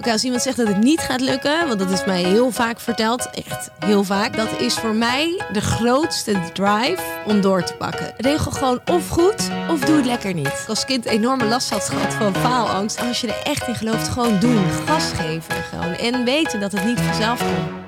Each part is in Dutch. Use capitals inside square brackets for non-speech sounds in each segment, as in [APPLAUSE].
Oké, als iemand zegt dat het niet gaat lukken, want dat is mij heel vaak verteld, echt heel vaak, dat is voor mij de grootste drive om door te pakken. Regel gewoon of goed of doe het lekker niet. Als kind enorme last had gehad van faalangst. Als je er echt in gelooft, gewoon doen. Gas geven gewoon. En weten dat het niet vanzelf komt.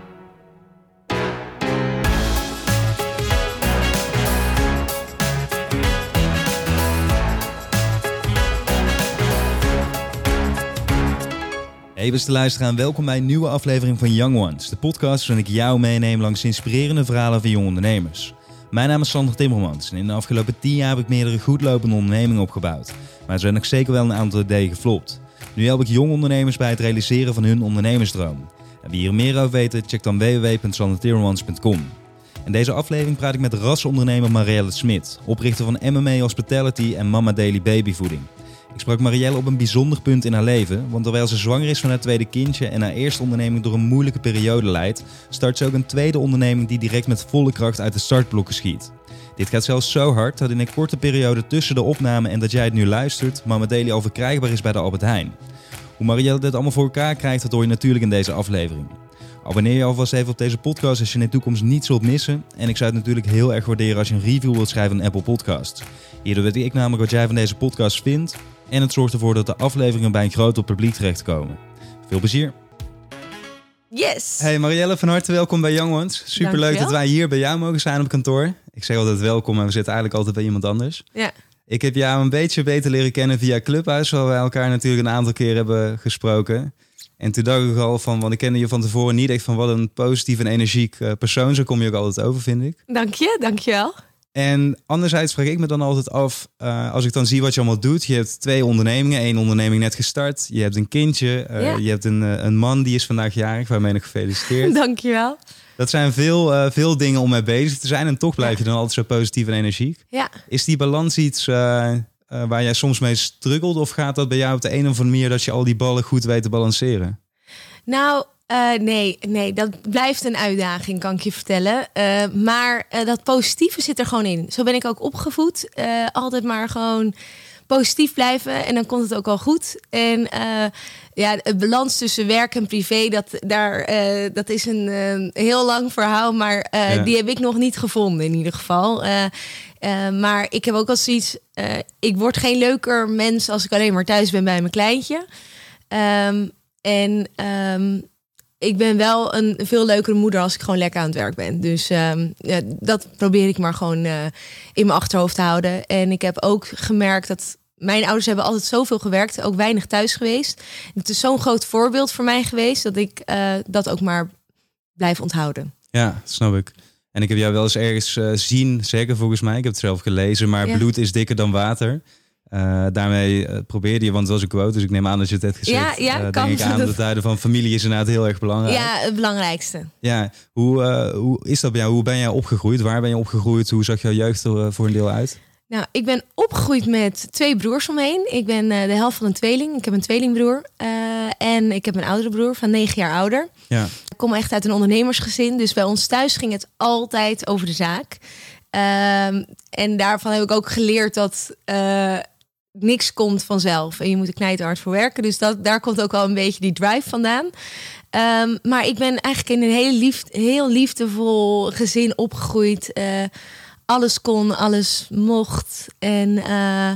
Hey beste luisteraar, welkom bij een nieuwe aflevering van Young Ones. De podcast waarin ik jou meeneem langs inspirerende verhalen van jonge ondernemers. Mijn naam is Sander Timmermans en in de afgelopen 10 jaar heb ik meerdere goedlopende ondernemingen opgebouwd. Maar er zijn ook zeker wel een aantal ideeën geflopt. Nu help ik jonge ondernemers bij het realiseren van hun ondernemersdroom. En wie hier meer over weten, check dan www.sandertimmermans.com. In deze aflevering praat ik met rasondernemer Marielle Smit, oprichter van MMA Hospitality en Mama Daily Babyvoeding. Ik sprak Marielle op een bijzonder punt in haar leven, want terwijl ze zwanger is van haar tweede kindje en haar eerste onderneming door een moeilijke periode leidt, start ze ook een tweede onderneming die direct met volle kracht uit de startblokken schiet. Dit gaat zelfs zo hard dat in een korte periode tussen de opname en dat jij het nu luistert, Mama Daily al verkrijgbaar is bij de Albert Heijn. Hoe Marielle dit allemaal voor elkaar krijgt, dat hoor je natuurlijk in deze aflevering. Abonneer je alvast even op deze podcast als je in de toekomst niets zult missen. En ik zou het natuurlijk heel erg waarderen als je een review wilt schrijven aan Apple Podcasts. Hierdoor weet ik namelijk wat jij van deze podcast vindt. En het zorgt ervoor dat de afleveringen bij een groter publiek terechtkomen. Veel plezier! Yes! Hey Marielle, van harte welkom bij Young Ones. Super leuk Dankjewel. dat wij hier bij jou mogen zijn op kantoor. Ik zeg altijd welkom, maar we zitten eigenlijk altijd bij iemand anders. Ja. Ik heb jou een beetje beter leren kennen via Clubhuis, waar wij elkaar natuurlijk een aantal keer hebben gesproken. En toen dacht ik al van, want ik kende je van tevoren niet echt van wat een positief en energiek eh, persoon. Zo kom je ook altijd over, vind ik. Dank je, dank je wel. En anderzijds vraag ik me dan altijd af, eh, als ik dan zie wat je allemaal doet. Je hebt twee ondernemingen, één onderneming net gestart. Je hebt een kindje, eh, Ja. je hebt een, eh, een man die is vandaag jarig, waarmee nog gefeliciteerd. [LAUGHS] Dank je wel. Dat zijn veel, veel dingen om mee bezig te zijn en toch blijf je dan altijd zo positief en energiek. Ja. Is die balans iets waar jij soms mee struggelt of gaat dat bij jou op de een of andere manier dat je al die ballen goed weet te balanceren? Nou, eh, nee, nee, dat blijft een uitdaging, kan ik je vertellen. Eh, maar eh, dat positieve zit er gewoon in. Zo ben ik ook opgevoed. Altijd maar gewoon positief blijven en dan komt het ook al goed. En ja, het balans tussen werk en privé, dat, daar, dat is een heel lang verhaal, maar Ja. die heb ik nog niet gevonden in ieder geval. Maar ik heb ook al zoiets, ik word geen leuker mens als ik alleen maar thuis ben bij mijn kleintje. Ehm, en ehm, ik ben wel een veel leukere moeder als ik gewoon lekker aan het werk ben. Dus ehm, ja, dat probeer ik maar gewoon eh, in mijn achterhoofd te houden. En ik heb ook gemerkt dat mijn ouders hebben altijd zoveel gewerkt, ook weinig thuis geweest. Het is zo'n groot voorbeeld voor mij geweest dat ik eh, dat ook maar blijf onthouden. Ja, snap ik. En ik heb jou wel eens ergens eh, zien zeggen, volgens mij. Ik heb het zelf gelezen, maar Ja. bloed is dikker dan water. Eh, daarmee eh, probeerde je, want het was een quote, dus ik neem aan dat je het hebt gezegd. Ja, ja, Eh, kan. denk ik aan Dat- de tijden van familie is inderdaad heel erg belangrijk. Ja, het belangrijkste. Ja, hoe, hoe is dat bij jou? Hoe ben jij opgegroeid? Waar ben je opgegroeid? Hoe zag jouw jeugd er voor een deel uit? Nou, ik ben opgegroeid met twee broers omheen. Ik ben de helft van een tweeling. Ik heb een tweelingbroer. En ik heb een oudere broer van negen jaar ouder. Ja, Ik kom echt uit een ondernemersgezin. Dus bij ons thuis ging het altijd over de zaak. Ehm, en daarvan heb ik ook geleerd dat niks komt vanzelf. En je moet er knijterhard voor werken. Dus dat, daar komt ook wel een beetje die drive vandaan. Ehm, maar ik ben eigenlijk in een heel, lief, heel liefdevol gezin opgegroeid. Eh, alles kon, alles mocht. En eh,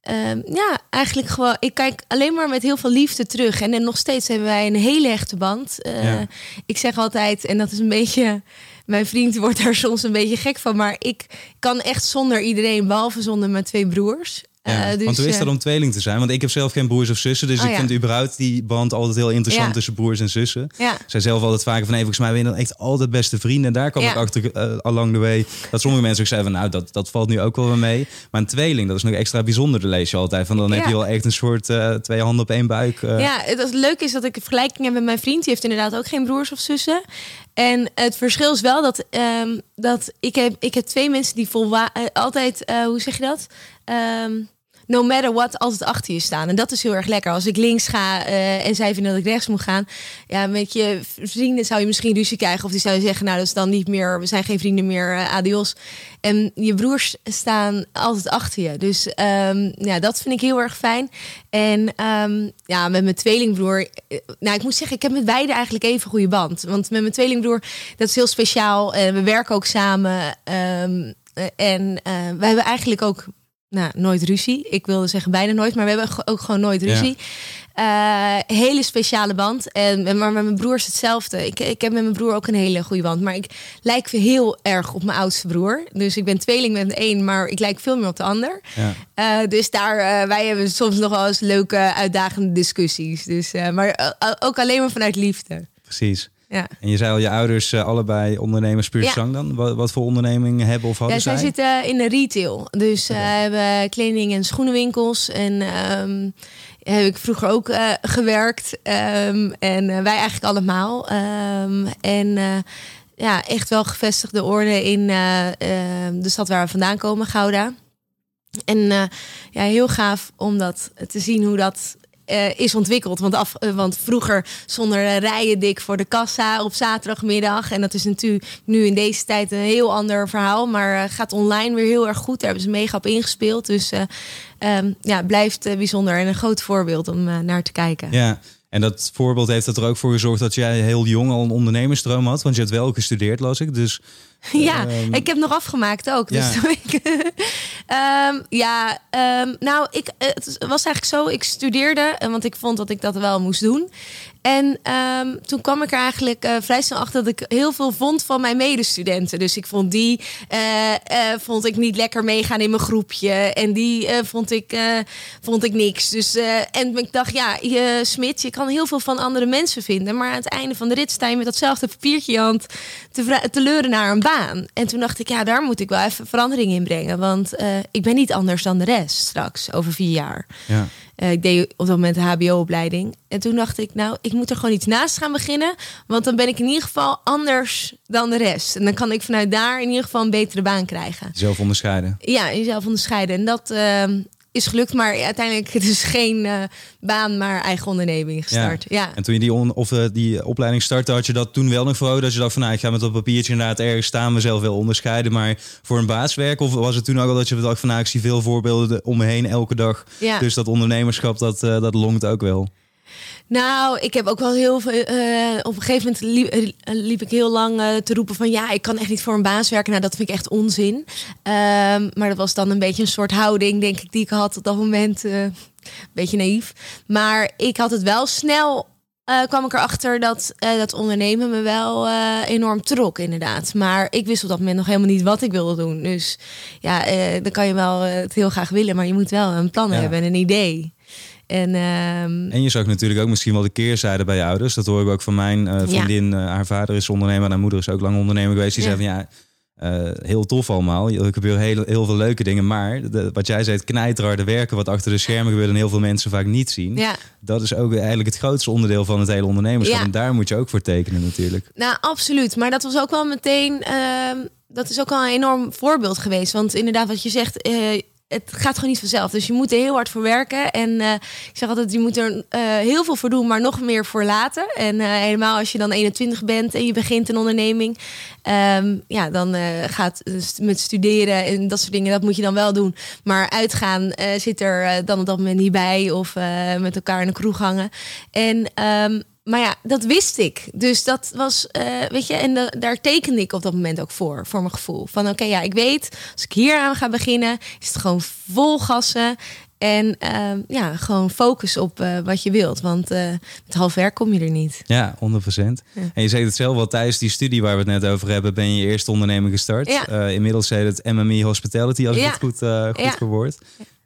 ehm, ja, eigenlijk gewoon... Ik kijk alleen maar met heel veel liefde terug. En, en nog steeds hebben wij een hele hechte band. Eh, Ja. Ik zeg altijd, en dat is een beetje... Mijn vriend wordt daar [LAUGHS] soms een beetje gek van. Maar ik kan echt zonder iedereen, behalve zonder mijn twee broers. Ja. Eh, dus, want hoe is eh, dat om tweeling te zijn? Want ik heb zelf geen broers of zussen, dus Oh, ik ja. vind überhaupt die band altijd heel interessant Ja. tussen broers en zussen. Zij zelf altijd vaker van, hey, volgens mij ben je dan echt altijd beste vrienden. En daar kwam ik achter eh, along the way dat sommige mensen ook zeiden van, nou, dat, dat valt nu ook wel weer mee. Maar een tweeling, dat is nog extra bijzonder, dat lees je altijd. Van dan heb je wel echt een soort twee handen op één buik. Ja, het leuke is dat ik een vergelijking heb met mijn vriend. Die heeft inderdaad ook geen broers of zussen. En het verschil is wel dat, ehm, dat ik, heb, ik heb twee mensen die volwa altijd, hoe zeg je dat? Ehm, no matter what altijd achter je staan. En dat is heel erg lekker. Als ik links ga eh, en zij vinden dat ik rechts moet gaan. Ja, met je vrienden zou je misschien ruzie krijgen. Of die zouden zeggen, nou dat is dan niet meer, we zijn geen vrienden meer, uh, adios. En je broers staan altijd achter je. Dus um, ja, dat vind ik heel erg fijn. En um, ja, met mijn tweelingbroer. Nou, ik moet zeggen, ik heb met beide eigenlijk even goede band. Want met mijn tweelingbroer, dat is heel speciaal. En we werken ook samen. Um, en uh, we hebben eigenlijk ook nou, nooit ruzie. Ik wilde zeggen bijna nooit, maar we hebben ook gewoon nooit ruzie. Ja. Uh, hele speciale band. En, maar met mijn broer is hetzelfde. Ik, ik heb met mijn broer ook een hele goede band. Maar ik lijk heel erg op mijn oudste broer. Dus ik ben tweeling met één, maar ik lijk veel meer op de ander. Ja. Uh, dus daar, uh, wij hebben soms nog wel eens leuke, uitdagende discussies. Dus, maar ook alleen maar vanuit liefde. Precies. Ja. En je zei al, je ouders uh, allebei ondernemers puur ja. dan. Wat, wat, voor onderneming hebben of hadden ja, zij? zij zitten in de retail. Dus okay. uh, hebben kleding- en schoenenwinkels. En um, heb ik vroeger ook uh, gewerkt. Um, en wij eigenlijk allemaal. Um, en ja, echt wel gevestigde orde in de stad waar we vandaan komen, Gouda. En ja, heel gaaf om dat te zien hoe dat uh, is ontwikkeld. Want, af, uh, want vroeger zonder rijen dik voor de kassa op zaterdagmiddag. En dat is natuurlijk nu in deze tijd een heel ander verhaal. Maar uh, gaat online weer heel erg goed. Daar hebben ze mega op ingespeeld. Dus um, ja, blijft bijzonder en een groot voorbeeld om naar te kijken. Ja. En dat voorbeeld heeft er ook voor gezorgd dat jij heel jong al een ondernemersdroom had. Want je hebt wel gestudeerd, las ik. Dus, [LAUGHS] ja, um, ik heb nog afgemaakt ook. Dus ja, [LAUGHS] um, [LAUGHS] ja um, nou, ik, het was eigenlijk zo. Ik studeerde, want ik vond dat ik dat wel moest doen. En um, toen kwam ik er eigenlijk uh, vrij snel achter dat ik heel veel vond van mijn medestudenten. Dus ik vond die uh, uh, vond ik niet lekker meegaan in mijn groepje. En die vond, ik, vond ik niks. Dus, en ik dacht, ja, je, Smit, je kan heel veel van andere mensen vinden. Maar aan het einde van de rit sta je met datzelfde papiertje te, te leuren naar een baan. En toen dacht ik, ja, daar moet ik wel even verandering in brengen. Want ik ben niet anders dan de rest straks, over vier jaar. Ja. Uh, ik deed op dat moment de HBO-opleiding. En toen dacht ik, nou, ik moet er gewoon iets naast gaan beginnen. Want dan ben ik in ieder geval anders dan de rest. En dan kan ik vanuit daar in ieder geval een betere baan krijgen. Jezelf onderscheiden. Ja, jezelf onderscheiden. En dat uh, is gelukt, maar uiteindelijk het is geen uh, baan, maar eigen onderneming gestart. Ja. ja. En toen je die, on, of, uh, die opleiding startte, had je dat toen wel nog voor dat je dacht van, nou, ik ga met dat papiertje inderdaad ergens staan, mezelf wel onderscheiden, maar voor een baaswerk? Of was het toen ook al dat je dacht van, nou, ik zie veel voorbeelden om me heen elke dag. Ja. Dus dat ondernemerschap, dat, uh, dat longt ook wel. Nou, ik heb ook wel heel veel. Uh, op een gegeven moment liep, liep ik heel lang uh, te roepen van ja, ik kan echt niet voor een baas werken. Nou, dat vind ik echt onzin. Um, maar dat was dan een beetje een soort houding, denk ik, die ik had op dat moment. Een beetje naïef. Maar ik had het wel snel. kwam ik erachter dat dat ondernemen me wel enorm trok, inderdaad. Maar ik wist op dat moment nog helemaal niet wat ik wilde doen. Dus ja, dan kan je wel het heel graag willen, maar je moet wel een plan ja. hebben en een idee. En, um... en je zag natuurlijk ook misschien wel de keerzijde bij je ouders. Dat hoor ik ook van mijn uh, vriendin. Ja. Uh, haar vader is ondernemer en haar moeder is ook lang ondernemer geweest. Die ja. zei van ja, uh, heel tof allemaal. Er gebeuren heel, heel veel leuke dingen. Maar de, wat jij zei, het knijterharde werken wat achter de schermen gebeurt en heel veel mensen vaak niet zien. Ja. Dat is ook eigenlijk het grootste onderdeel van het hele ondernemerschap. Ja. En daar moet je ook voor tekenen natuurlijk. Nou, absoluut. Maar dat was ook wel meteen... dat is ook wel een enorm voorbeeld geweest. Want inderdaad, wat je zegt, het gaat gewoon niet vanzelf. Dus je moet er heel hard voor werken. En uh, ik zeg altijd, je moet er uh, heel veel voor doen, maar nog meer voor laten. En uh, helemaal als je dan 21 bent en je begint een onderneming. Um, ja, dan gaat met studeren en dat soort dingen, dat moet je dan wel doen. Maar uitgaan zit er dan op dat moment niet bij. Of met elkaar in de kroeg hangen. En um, maar ja, dat wist ik. Dus dat was, uh, weet je, en de, daar tekende ik op dat moment ook voor, voor mijn gevoel. Van oké, okay, ja, ik weet, als ik hier aan ga beginnen, is het gewoon vol gassen. En uh, ja, gewoon focus op uh, wat je wilt. Want uh, met half werk kom je er niet. Ja, 100%. Ja. En je zei het zelf wel, tijdens die studie waar we het net over hebben, ben je je eerste onderneming gestart. Ja. inmiddels heet het MME Hospitality, als ik het goed, goed ja. verwoord.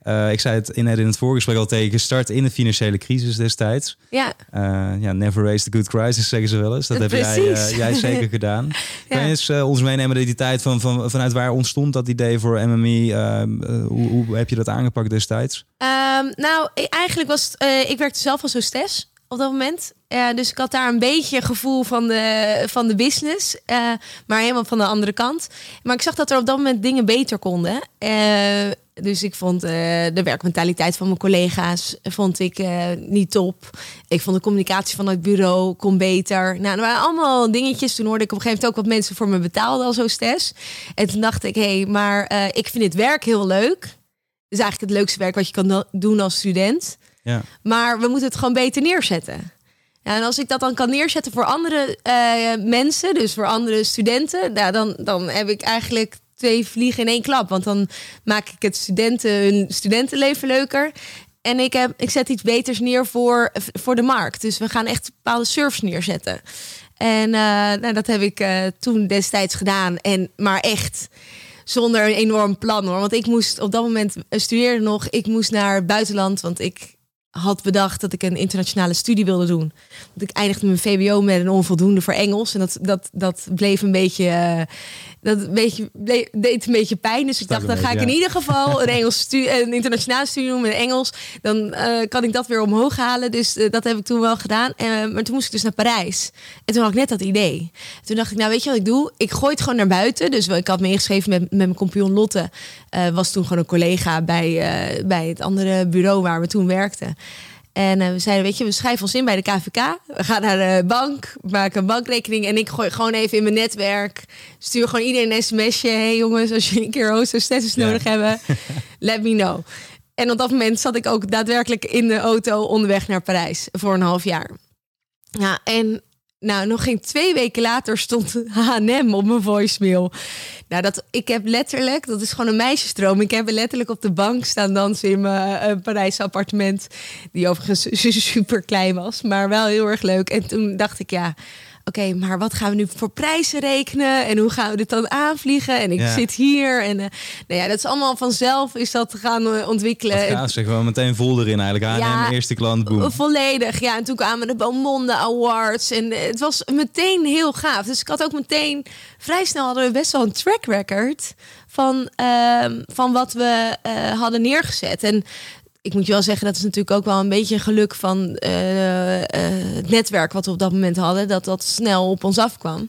Uh, ik zei het in, in het voorgesprek al tegen, gestart in de financiële crisis destijds. Ja. Uh, ja, never race the good crisis, zeggen ze wel eens. Dat heb jij, uh, jij zeker [LAUGHS] gedaan. ja. Kan je eens ons meenemen in die tijd van, van, vanuit waar ontstond dat idee voor MME? hoe, hoe heb je dat aangepakt destijds? Um, nou, eigenlijk was ik werkte zelf als hostess op dat moment. Uh, dus ik had daar een beetje gevoel van de, van de business. Uh, maar helemaal van de andere kant. Maar ik zag dat er op dat moment dingen beter konden. Uh, Dus ik vond uh, de werkmentaliteit van mijn collega's vond ik uh, niet top. Ik vond de communicatie van het bureau kon beter. Nou, er waren allemaal dingetjes. Toen hoorde ik op een gegeven moment ook wat mensen voor me betaalden als hostess. En toen dacht ik, hé, hey, maar uh, ik vind dit werk heel leuk. Het is eigenlijk het leukste werk wat je kan doen als student. Ja. Maar we moeten het gewoon beter neerzetten. Ja, en als ik dat dan kan neerzetten voor andere uh, mensen, dus voor andere studenten, nou, dan, dan heb ik eigenlijk twee vliegen in één klap. Want dan maak ik het studenten, hun studentenleven leuker. En ik, heb, ik zet iets beters neer voor, voor de markt. Dus we gaan echt bepaalde surfs neerzetten. En uh, nou, dat heb ik uh, toen destijds gedaan. En maar echt zonder een enorm plan hoor. Want ik moest op dat moment studeerde nog. Ik moest naar het buitenland. Want ik had bedacht dat ik een internationale studie wilde doen. Want ik eindigde mijn VWO met een onvoldoende voor Engels. En dat, dat, dat bleef een beetje. Uh, dat een beetje, bleef, deed een beetje pijn. Dus ik dacht, dan ga ik in ieder geval een, [LAUGHS] Engels stu een internationale studie doen met Engels. Dan uh, kan ik dat weer omhoog halen. Dus uh, dat heb ik toen wel gedaan. maar toen moest ik dus naar Parijs. En toen had ik net dat idee. Toen dacht ik, nou weet je wat ik doe? Ik gooi het gewoon naar buiten. Dus ik had me ingeschreven met, met mijn compagnon Lotte. was toen gewoon een collega bij, bij het andere bureau waar we toen werkten. En uh, we zeiden, weet je, we schrijven ons in bij de KVK. We gaan naar de bank, maken een bankrekening. En ik gooi gewoon even in mijn netwerk. Stuur gewoon iedereen een sms'je. hey jongens, als je een keer hostess ja. nodig hebben, [LAUGHS] let me know. En op dat moment zat ik ook daadwerkelijk in de auto onderweg naar Parijs voor een half jaar. Ja, en nou, nog geen twee weken later stond H&M op mijn voicemail. Nou, dat, ik heb letterlijk, dat is gewoon een meisjesdroom. Ik heb letterlijk op de bank staan dansen in mijn uh, Parijse appartement. Die overigens [LAUGHS] super klein was, maar wel heel erg leuk. En toen dacht ik, ja, oké, maar wat gaan we nu voor prijzen rekenen? En hoe gaan we dit dan aanvliegen? En ik zit hier. En uh, nou ja, dat is allemaal vanzelf is dat gaan uh, ontwikkelen. Ja, zeg wel meteen vol erin eigenlijk. Aan ja, eerste klant, boem. Volledig, ja. En toen kwamen de Beaumonde Awards. En het was meteen heel gaaf. Dus ik had ook meteen, vrij snel hadden we best wel een track record van, uh, van wat we uh, hadden neergezet. En ik moet je wel zeggen, dat is natuurlijk ook wel een beetje een geluk van uh, uh, het netwerk wat we op dat moment hadden, dat dat snel op ons afkwam.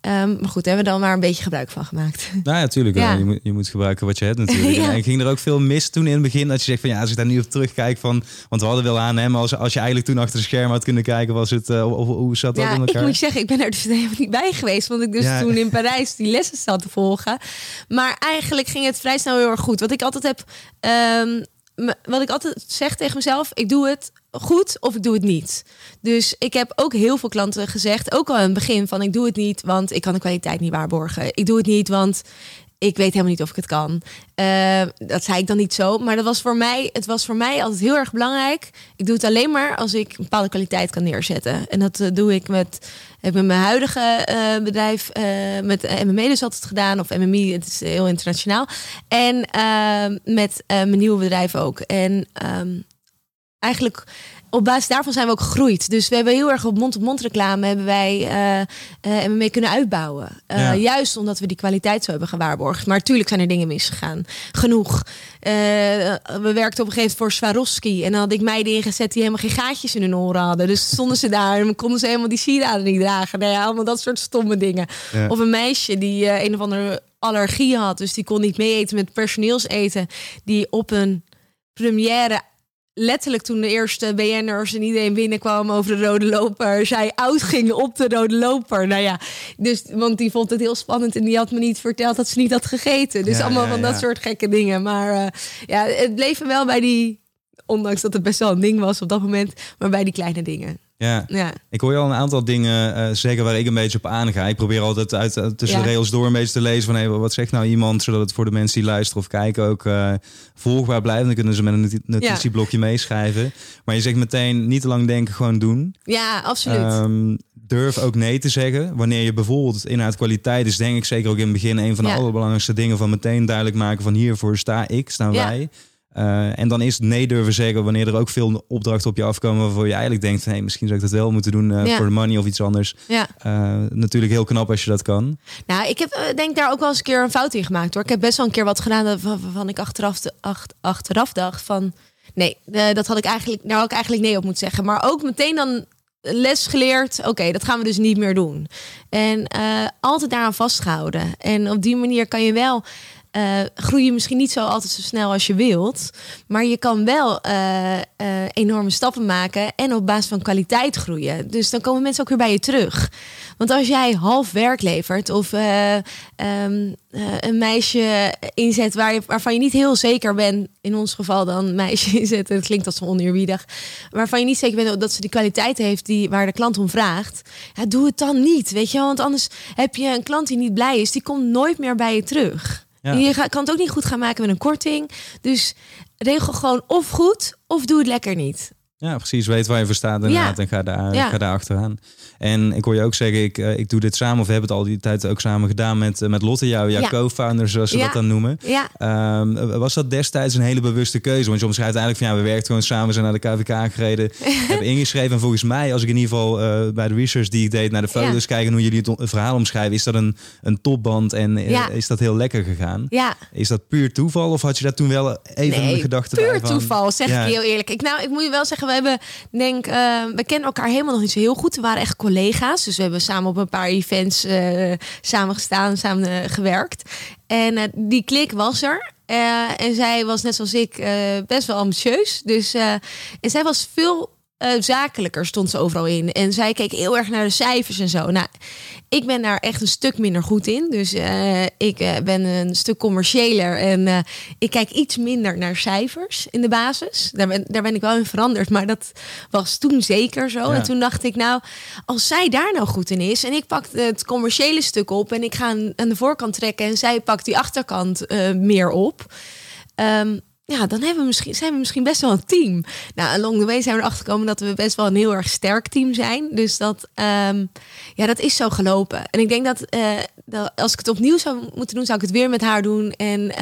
Um, maar goed, hebben we dan maar een beetje gebruik van gemaakt. Nou ja, natuurlijk. Ja. Je, moet, je moet gebruiken wat je hebt natuurlijk. [LAUGHS] ja. En ging er ook veel mis toen in het begin dat je zegt van ja, als ik daar nu op terugkijk van, want we hadden wel aan hem, als, als je eigenlijk toen achter de scherm had kunnen kijken, was het, uh, of, hoe zat dat ja, in elkaar? Ik moet zeggen, ik ben er dus [LAUGHS] helemaal niet bij geweest, want ik dus ja. toen in Parijs die lessen zat te volgen. Maar eigenlijk ging het vrij snel heel erg goed. Wat ik altijd heb um, wat ik altijd zeg tegen mezelf, ik doe het goed of ik doe het niet. Dus ik heb ook heel veel klanten gezegd, ook al in het begin van ik doe het niet, want ik kan de kwaliteit niet waarborgen. Ik doe het niet, want ik weet helemaal niet of ik het kan. Uh, dat zei ik dan niet zo. Maar dat was voor mij, het was voor mij altijd heel erg belangrijk. Ik doe het alleen maar als ik een bepaalde kwaliteit kan neerzetten. En dat uh, doe ik met, heb met mijn huidige uh, bedrijf, met MME dus altijd gedaan. Of MMI, het is heel internationaal. En met mijn nieuwe bedrijf ook. En um, eigenlijk op basis daarvan zijn we ook gegroeid. Dus we hebben heel erg op mond-op-mond reclame hebben wij uh, uh, mee kunnen uitbouwen. Uh, ja. Juist omdat we die kwaliteit zo hebben gewaarborgd. Maar natuurlijk zijn er dingen misgegaan. Genoeg. we werkten op een gegeven moment voor Swarovski. En dan had ik meiden ingezet die helemaal geen gaatjes in hun oren hadden. Dus stonden ze daar en konden ze helemaal die sieraden niet dragen. Nou ja, allemaal dat soort stomme dingen. Ja. Of een meisje die een of andere allergie had. Dus die kon niet mee eten met personeelseten. Die op een première letterlijk toen de eerste BN'ers en iedereen binnenkwam over de rode loper, zij uitging op de rode loper. Nou ja, dus want die vond het heel spannend en die had me niet verteld dat ze niet had gegeten. Dus ja, allemaal ja, van dat soort gekke dingen. Maar uh, ja, het bleef wel bij die, ondanks dat het best wel een ding was op dat moment, maar bij die kleine dingen. Ja. ja, ik hoor je al een aantal dingen uh, zeggen waar ik een beetje op aanga. Ik probeer altijd uit, uh, tussen ja. de rails door een beetje te lezen van hey, wat zegt nou iemand, zodat het voor de mensen die luisteren of kijken ook uh, volgbaar blijft. Dan kunnen ze met een notitieblokje ja. meeschrijven. Maar je zegt meteen niet te lang denken, gewoon doen. Ja, absoluut. Um, durf ook nee te zeggen. Wanneer je bijvoorbeeld inhoud kwaliteit is, denk ik zeker ook in het begin een van de allerbelangrijkste dingen van meteen duidelijk maken van hiervoor sta ik, staan wij. Uh, en dan is het nee durven zeggen wanneer er ook veel opdrachten op je afkomen waarvoor je eigenlijk denkt, hey, misschien zou ik dat wel moeten doen uh, ja. voor de money of iets anders. Ja. Uh, natuurlijk heel knap als je dat kan. Nou, ik heb denk daar ook wel eens een keer een fout in gemaakt hoor. Ik heb best wel een keer wat gedaan waarvan ik achteraf, de, ach, achteraf dacht van, nee, dat had ik eigenlijk, daar had ik eigenlijk nee op moeten zeggen. Maar ook meteen dan les geleerd, oké, okay, dat gaan we dus niet meer doen. En altijd daaraan vastgehouden. En op die manier kan je wel uh, groei je misschien niet zo altijd zo snel als je wilt. Maar je kan wel uh, uh, enorme stappen maken en op basis van kwaliteit groeien. Dus dan komen mensen ook weer bij je terug. Want als jij half werk levert of um, een meisje inzet waarvan je niet heel zeker bent, in ons geval dan een meisje [LAUGHS] inzetten, dat klinkt als oneerbiedig, waarvan je niet zeker bent dat ze die kwaliteit heeft die, waar de klant om vraagt, doe het dan niet. Weet je, want anders heb je een klant die niet blij is, die komt nooit meer bij je terug. Je kan het ook niet goed gaan maken met een korting. Dus regel gewoon of goed of doe het lekker niet. Ja, precies. Weet waar je voor staat inderdaad en ga daar, ga daar achteraan. En ik hoor je ook zeggen, ik, eh, ik doe dit samen, of we hebben het al die tijd ook samen gedaan met, eh, met Lotte, jou, jouw co-founder, zoals ze dat dan noemen. Ja. Um, was dat destijds een hele bewuste keuze? Want je omschrijft eigenlijk van ja, we werkten gewoon samen, zijn naar de KVK gereden, [LAUGHS] hebben ingeschreven. En volgens mij, als ik in ieder geval uh, bij de research die ik deed naar de foto's kijken hoe jullie het verhaal omschrijven, is dat een, een topband en is dat heel lekker gegaan? Ja. Is dat puur toeval of had je daar toen wel even nee, een gedachte puur bij? Puur toeval, zeg ik heel eerlijk. Ik, nou, ik moet je wel zeggen, we hebben, denk, we kennen elkaar helemaal nog niet zo heel goed. We waren echt collega's, dus we hebben samen op een paar events uh, samen gestaan, samen uh, gewerkt. En uh, die klik was er. en zij was net zoals ik best wel ambitieus. Dus en zij was veel zakelijker, stond ze overal in. En zij keek heel erg naar de cijfers en zo. Nou, ik ben daar echt een stuk minder goed in. Dus uh, ik uh, ben een stuk commerciëler en uh, ik kijk iets minder naar cijfers in de basis. Daar ben, daar ben ik wel in veranderd, maar dat was toen zeker zo. Ja. En toen dacht ik, nou, als zij daar nou goed in is en ik pak het commerciële stuk op en ik ga aan de voorkant trekken en zij pakt die achterkant meer op. Um, ja, dan hebben we misschien, zijn we misschien best wel een team. Nou, along the way zijn we erachter gekomen dat we best wel een heel erg sterk team zijn. Dus dat, um, ja, dat is zo gelopen. En ik denk dat, uh, dat, als ik het opnieuw zou moeten doen, zou ik het weer met haar doen. En uh,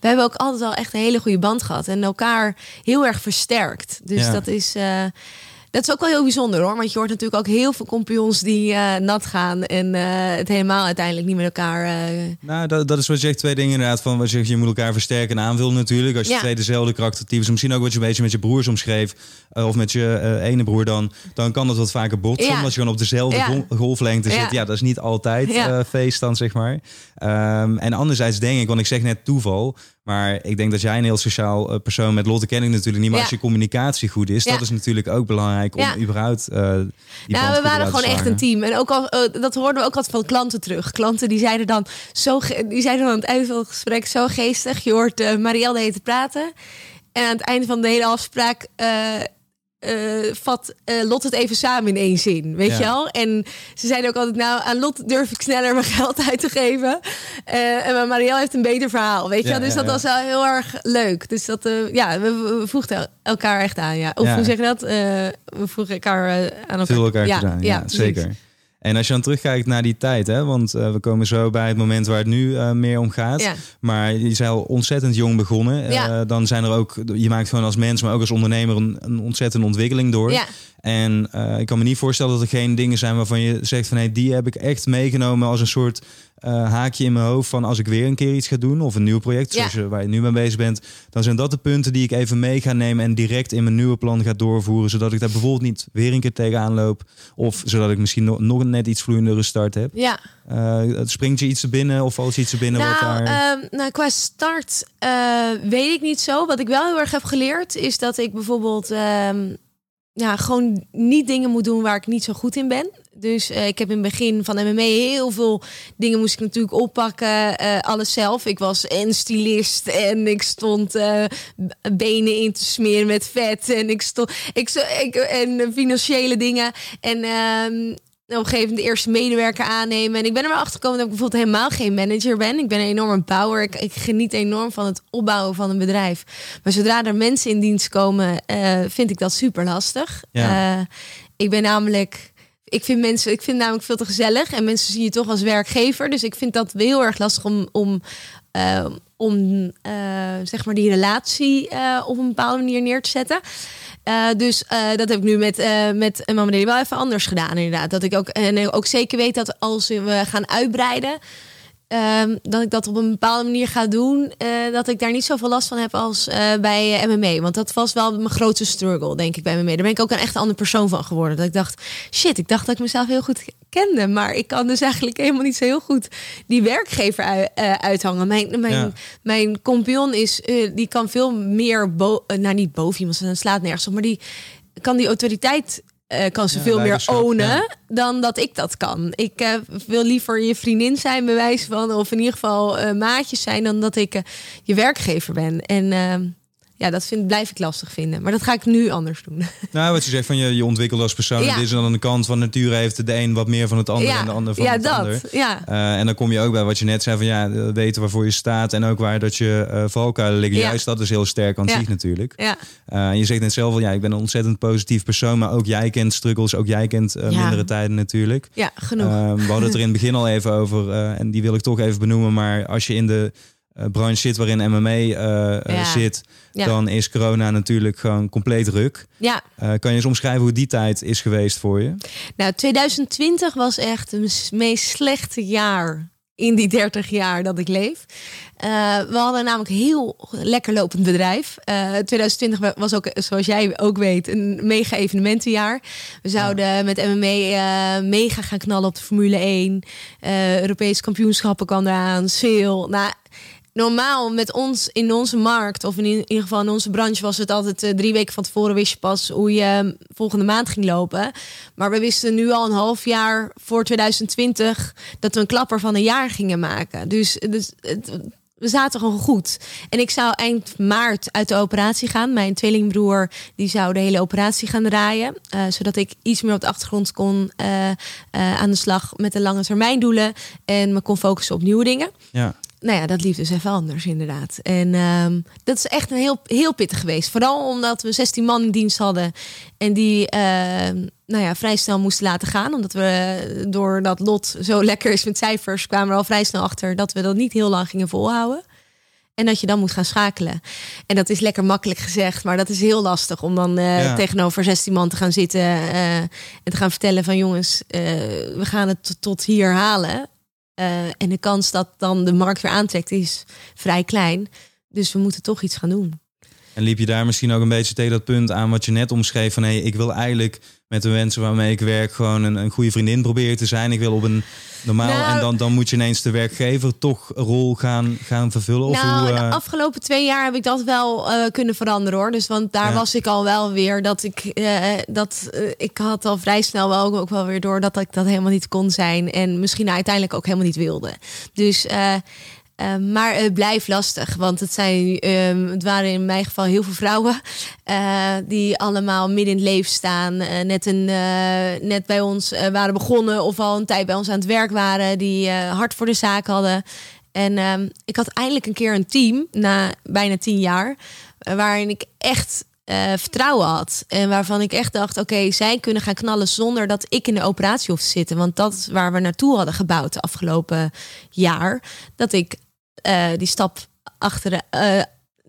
we hebben ook altijd al echt een hele goede band gehad. En elkaar heel erg versterkt. Dus ja. dat is... Uh, dat is ook wel heel bijzonder hoor. Want je hoort natuurlijk ook heel veel compagnons die uh, nat gaan. En uh, het helemaal uiteindelijk niet met elkaar. Uh... Nou, dat, dat is wat je zegt. Twee dingen inderdaad. Van wat je zegt, je moet elkaar versterken en aanvullen natuurlijk. Als je ja. twee dezelfde karaktertypes. Misschien ook wat je een beetje met je broers omschreef. of met je ene broer dan. Dan kan dat wat vaker botsen. Ja. Als je gewoon op dezelfde ja. golflengte zit. Ja, dat is niet altijd feest dan zeg maar. Um, en anderzijds denk ik, want ik zeg net toeval. Maar ik denk dat jij een heel sociaal persoon met Lotte ken ik natuurlijk niet. Maar als je communicatie goed is, dat is natuurlijk ook belangrijk om überhaupt. Uh, nou, we waren gewoon echt een team. En ook al, uh, dat hoorden we ook altijd van klanten terug. Klanten die zeiden dan zo, die zeiden dan aan het einde van het gesprek zo geestig. Je hoort uh, Marielle de te praten. En aan het einde van de hele afspraak uh, vat uh, Lot het even samen in één zin, weet ja. je wel? En ze zeiden ook altijd, nou, aan Lot durf ik sneller mijn geld uit te geven. Uh, en Marielle heeft een beter verhaal, weet je ja, wel? Dus ja, dat was wel heel erg leuk. Dus dat, ja, we, we, voegden elkaar echt aan, ja. Of hoe zeg je dat? we voegen elkaar aan elkaar. Veel elkaar ja, aan, ja, zeker. En als je dan terugkijkt naar die tijd, hè, want uh, we komen zo bij het moment waar het nu uh, meer om gaat. Ja. Maar je zijn al ontzettend jong begonnen. Ja. Uh, dan zijn er ook, je maakt gewoon als mens, maar ook als ondernemer een, een ontzettende ontwikkeling door. Ja. En ik kan me niet voorstellen dat er geen dingen zijn waarvan je zegt van hé, hey, die heb ik echt meegenomen als een soort uh, haakje in mijn hoofd van als ik weer een keer iets ga doen of een nieuw project, zoals ja. je, waar je nu mee bezig bent, dan zijn dat de punten die ik even mee ga nemen en direct in mijn nieuwe plan ga doorvoeren, zodat ik daar bijvoorbeeld niet weer een keer tegenaan loop of zodat ik misschien nog, nog een net iets vloeiendere start heb. Ja. Uh, springt je iets er binnen of valt je iets er binnen? Nou, wat daar... uh, nou qua start uh, weet ik niet zo. Wat ik wel heel erg heb geleerd is dat ik bijvoorbeeld ehm, ja, gewoon niet dingen moet doen waar ik niet zo goed in ben. Dus uh, ik heb in het begin van MMA heel veel dingen moest ik natuurlijk oppakken. Uh, alles zelf. Ik was en stylist en ik stond uh, benen in te smeren met vet. En ik stond ik, ik, en financiële dingen. En um, op een gegeven moment de eerste medewerker aannemen. En ik ben er wel achter gekomen dat ik bijvoorbeeld helemaal geen manager ben. Ik ben een enorme bouwer. Ik, ik geniet enorm van het opbouwen van een bedrijf. Maar zodra er mensen in dienst komen, uh, vind ik dat super lastig. Ja. Uh, ik ben namelijk. Ik vind mensen, ik vind namelijk veel te gezellig. En mensen zien je toch als werkgever. Dus ik vind dat heel erg lastig om, om, uh, om zeg maar die relatie op een bepaalde manier neer te zetten. Uh, dus uh, dat heb ik nu met, uh, met Mama wel even anders gedaan, inderdaad. Dat ik ook, en ook zeker weet dat als we gaan uitbreiden. Ehm, dat ik dat op een bepaalde manier ga doen, eh, dat ik daar niet zoveel last van heb als eh, bij uh, MMA. Want dat was wel mijn grootste struggle, denk ik, bij MMA. Daar ben ik ook een echt andere persoon van geworden. Dat ik dacht, shit, ik dacht dat ik mezelf heel goed kende, maar ik kan dus eigenlijk helemaal niet zo heel goed die werkgever uithangen. Mijn, mijn, ja. mijn compagnon is, die kan veel meer, nou niet boven iemand, slaat nergens op, maar die kan die autoriteit uh, kan ze veel meer ownen dan dat ik dat kan. Ik uh, wil liever je vriendin zijn, bewijs van, of in ieder geval uh, maatjes zijn, dan dat ik je werkgever ben. En ehm, ja, dat vind, blijf ik lastig vinden. Maar dat ga ik nu anders doen. [LAUGHS] Nou, wat je zegt van je, je ontwikkelt als persoon. Ja. Dit is dan de kant van natuur heeft de een wat meer van het ander ja. en de ander van ja, het dat. ander. Ja, uh, en dan kom je ook bij wat je net zei van ja, weten waarvoor je staat en ook waar dat je uh, valkuilen liggen. Juist dat is heel sterk aan zich natuurlijk. ja. Uh, en je zegt net zelf van ja, ik ben een ontzettend positief persoon, maar ook jij kent struggles, ook jij kent mindere tijden natuurlijk. ja genoeg. We hadden het er in het begin al even over en die wil ik toch even benoemen. Maar als je in de branche zit waarin MMA uh, Ja. zit, Ja. dan is corona natuurlijk gewoon compleet ruk. ja, kan je eens omschrijven hoe die tijd is geweest voor je? nou 2020 was echt het meest slechte jaar in die 30 jaar dat ik leef. Uh, we hadden namelijk heel lekker lopend bedrijf. Uh, 2020 was ook, zoals jij ook weet, een mega evenementenjaar. We zouden met MMA uh, mega gaan knallen op de Formule 1. Uh, Europese kampioenschappen kwam eraan, veel. Nou, normaal met ons in onze markt, of in ieder geval in onze branche, was het altijd uh, drie weken van tevoren wist je pas hoe je uh, volgende maand ging lopen. Maar we wisten nu al een half jaar voor 2020 dat we een klapper van een jaar gingen maken. Dus, dus het, we zaten gewoon goed. En ik zou eind maart uit de operatie gaan. Mijn tweelingbroer die zou de hele operatie gaan draaien. Uh, zodat ik iets meer op de achtergrond kon aan de slag met de lange termijn doelen. En me kon focussen op nieuwe dingen. Ja. Nou ja, dat liep dus even anders inderdaad. En um, dat is echt een heel, heel pittig geweest. Vooral omdat we 16 man in dienst hadden. En die uh, nou ja, vrij snel moesten laten gaan. Omdat we door dat lot zo lekker is met cijfers... kwamen we al vrij snel achter dat we dat niet heel lang gingen volhouden. En dat je dan moet gaan schakelen. En dat is lekker makkelijk gezegd, maar dat is heel lastig om dan uh, ja. tegenover 16 man te gaan zitten uh, en te gaan vertellen van jongens, we gaan het tot hier halen. Uh, en de kans dat dan de markt weer aantrekt is vrij klein. Dus we moeten toch iets gaan doen. En liep je daar misschien ook een beetje tegen dat punt aan wat je net omschreef van hé, hey, ik wil eigenlijk met de mensen waarmee ik werk gewoon een, een goede vriendin proberen te zijn. Ik wil op een normaal nou, en dan, dan moet je ineens de werkgever toch een rol gaan, gaan vervullen. Nou, of hoe, uh... de afgelopen twee jaar heb ik dat wel uh, kunnen veranderen hoor. Dus want daar ja. was ik al wel weer dat ik uh, dat ik had al vrij snel wel ook, ook wel weer door dat ik dat helemaal niet kon zijn en misschien uiteindelijk ook helemaal niet wilde. Dus Uh, maar het blijft lastig, want het, zijn, um, het waren in mijn geval heel veel vrouwen uh, die allemaal midden in het leven staan. Uh, net, een, net bij ons waren begonnen of al een tijd bij ons aan het werk waren, die hard voor de zaak hadden. En um, ik had eindelijk een keer een team na bijna tien jaar, waarin ik echt vertrouwen had. En waarvan ik echt dacht: oké, zij kunnen gaan knallen zonder dat ik in de operatie hoef te zitten. Want dat is waar we naartoe hadden gebouwd de afgelopen jaar. Dat ik uh, die stap achter de. Uh,